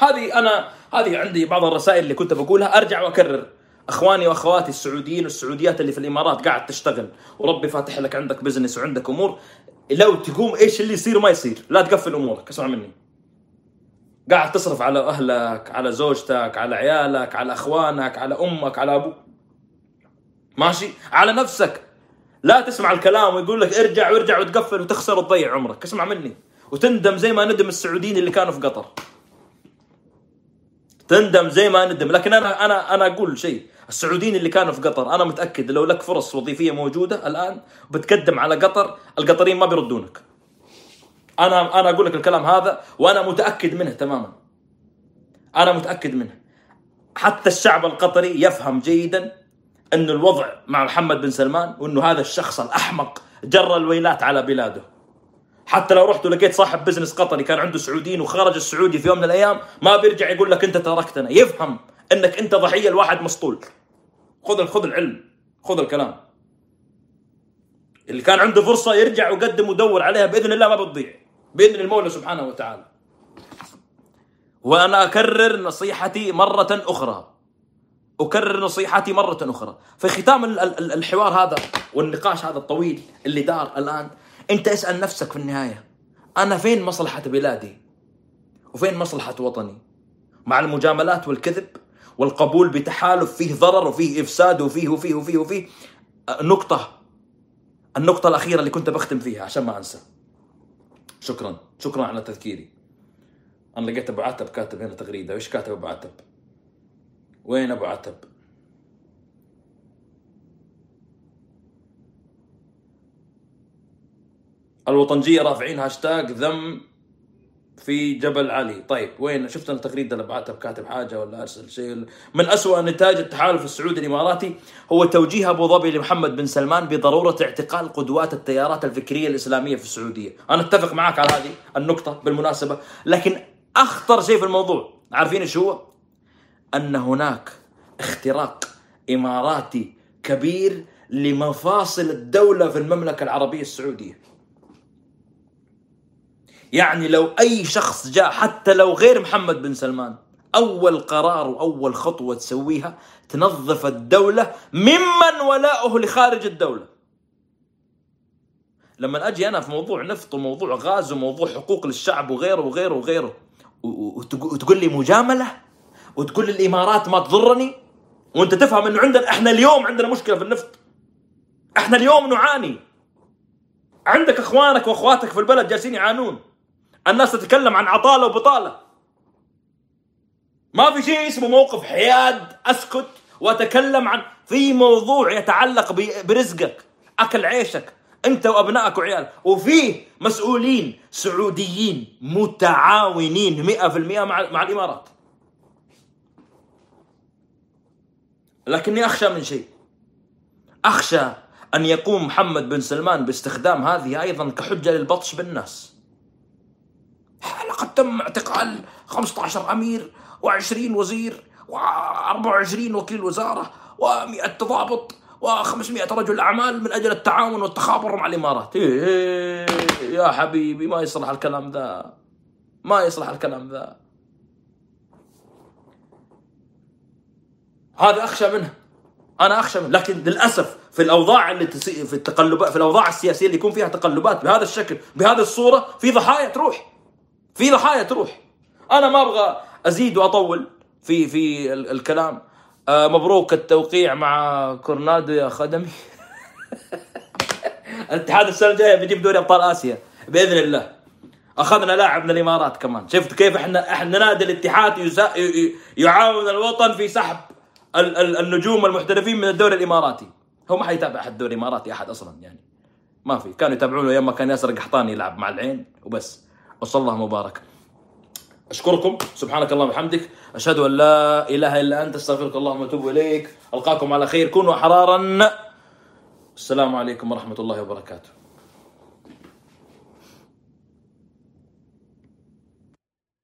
هذه أنا هذه عندي بعض الرسائل اللي كنت بقولها أرجع وأكرر. أخواني وأخواتي السعوديين والسعوديات اللي في الإمارات قاعد تشتغل. وربي فاتح لك عندك بزنس وعندك أمور. لو تقوم إيش اللي يصير ما يصير. لا تقفل أمورك اسمع مني. قاعد تصرف على أهلك على زوجتك على عيالك على أخوانك على أمك على أبوك ماشي؟ على نفسك. لا تسمع الكلام ويقول لك ارجع وارجع وتقفل وتخسر وتضيع عمرك. اسمع مني. وتندم زي ما ندم السعوديين اللي كانوا في قطر. تندم زي ما ندم. لكن أنا أنا أنا أقول شيء. السعوديين اللي كانوا في قطر أنا متأكد لو لك فرص وظيفية موجودة الآن بتقدم على قطر القطريين ما بيردونك. أنا أنا أقول لك الكلام هذا وأنا متأكد منه تماما. أنا متأكد منه. حتى الشعب القطري يفهم جيدا إنه الوضع مع محمد بن سلمان وإنه هذا الشخص الأحمق جر الويلات على بلاده. حتى لو رحت ولقيت صاحب business قطري كان عنده سعوديين وخرج السعودي في يوم من الأيام ما بيرجع يقول لك أنت تركتنا. يفهم إنك أنت ضحية لواحد مسطول. خذ خذ العلم. خذ الكلام. اللي كان عنده فرصة يرجع ويقدم ودور عليها بإذن الله ما بتضيع. بإذن المولى سبحانه وتعالى. وأنا أكرر نصيحتي مرة أخرى. أكرر نصيحتي مرة أخرى. في ختام ال- ال- الحوار هذا والنقاش هذا الطويل اللي دار الآن أنت اسأل نفسك في النهاية أنا فين مصلحة بلادي؟ وفين مصلحة وطني؟ مع المجاملات والكذب والقبول بتحالف فيه ضرر وفيه إفساد وفيه وفيه وفيه وفيه نقطة النقطة الأخيرة اللي كنت بختم فيها عشان ما أنسى. شكرا شكرا على تذكيري. أنا لقيت أبو عتب كاتب هنا تغريدة. إيش كاتب أبو عتب؟ وين أبو عتب؟ الوطنجية رافعين هاشتاج ذم في جبل علي. طيب وين؟ شفت التغريده اللي بعتها كاتب حاجة ولا أرسل شيء؟ من أسوأ نتاج التحالف السعودي الإماراتي هو توجيه أبو ظبي لمحمد بن سلمان بضرورة اعتقال قدوات التيارات الفكرية الإسلامية في السعودية. أنا أتفق معك على هذه النقطة بالمناسبة لكن أخطر شيء في الموضوع عارفين إيش هو؟ أن هناك اختراق إماراتي كبير لمفاصل الدولة في المملكة العربية السعودية. يعني لو أي شخص جاء حتى لو غير محمد بن سلمان أول قرار وأول خطوة تسويها تنظف الدولة ممن ولاؤه لخارج الدولة. لما أجي أنا في موضوع نفط وموضوع غاز وموضوع حقوق للشعب وغيره وغيره وغيره وتقول لي مجاملة؟ وتقول لي الإمارات ما تضرني؟ وأنت تفهم إنه عندنا إحنا اليوم عندنا مشكلة في النفط. إحنا اليوم نعاني. عندك إخوانك وأخواتك في البلد جالسين يعانون. الناس تتكلم عن عطالة وبطالة. ما في شيء اسمه موقف حياد أسكت وأتكلم عن في موضوع يتعلق برزقك أكل عيشك أنت وأبنائك وعيالك وفيه مسؤولين سعوديين متعاونين 100% مع مع الإمارات. لكني أخشى من شيء. أخشى أن يقوم محمد بن سلمان باستخدام هذه أيضا كحجة للبطش بالناس. لقد تم اعتقال 15 أمير و20 وزير و24 وكيل وزارة و100 ضابط و500 رجل أعمال من أجل التعاون والتخابر مع الإمارات. إيه إيه يا حبيبي ما يصلح الكلام ذا. ما يصلح الكلام ذا. هذا أخشى منه. أنا أخشى منه. لكن للأسف في الأوضاع اللي تسي... في التقلبات في الأوضاع السياسية اللي يكون فيها تقلبات بهذا الشكل بهذه الصورة في ضحايا تروح. في ضحايا تروح. أنا ما أبغى أزيد وأطول في في ال- الكلام. آه مبروك التوقيع مع كورنادو يا خدمي. الاتحاد السنة الجاية بيجيب دوري أبطال آسيا بإذن الله. أخذنا لاعب من الإمارات كمان. شفت كيف إحنا إحنا نادي الاتحاد. ي- يعاون الوطن في سحب ال... ال... النجوم المحترفين من الدوري الإماراتي. هو ما حيتابع أحد الدوري الاماراتي أحد أصلا يعني. ما في. كانوا يتابعونه أيام ما كان ياسر قحطاني يلعب مع العين وبس. وصلى الله مبارك. أشكركم. سبحانك اللهم وبحمدك. أشهد أن لا إله إلا أنت. أستغفرك اللهم وأتوب إليك. ألقاكم على خير. كونوا احرارا السلام عليكم ورحمة الله وبركاته.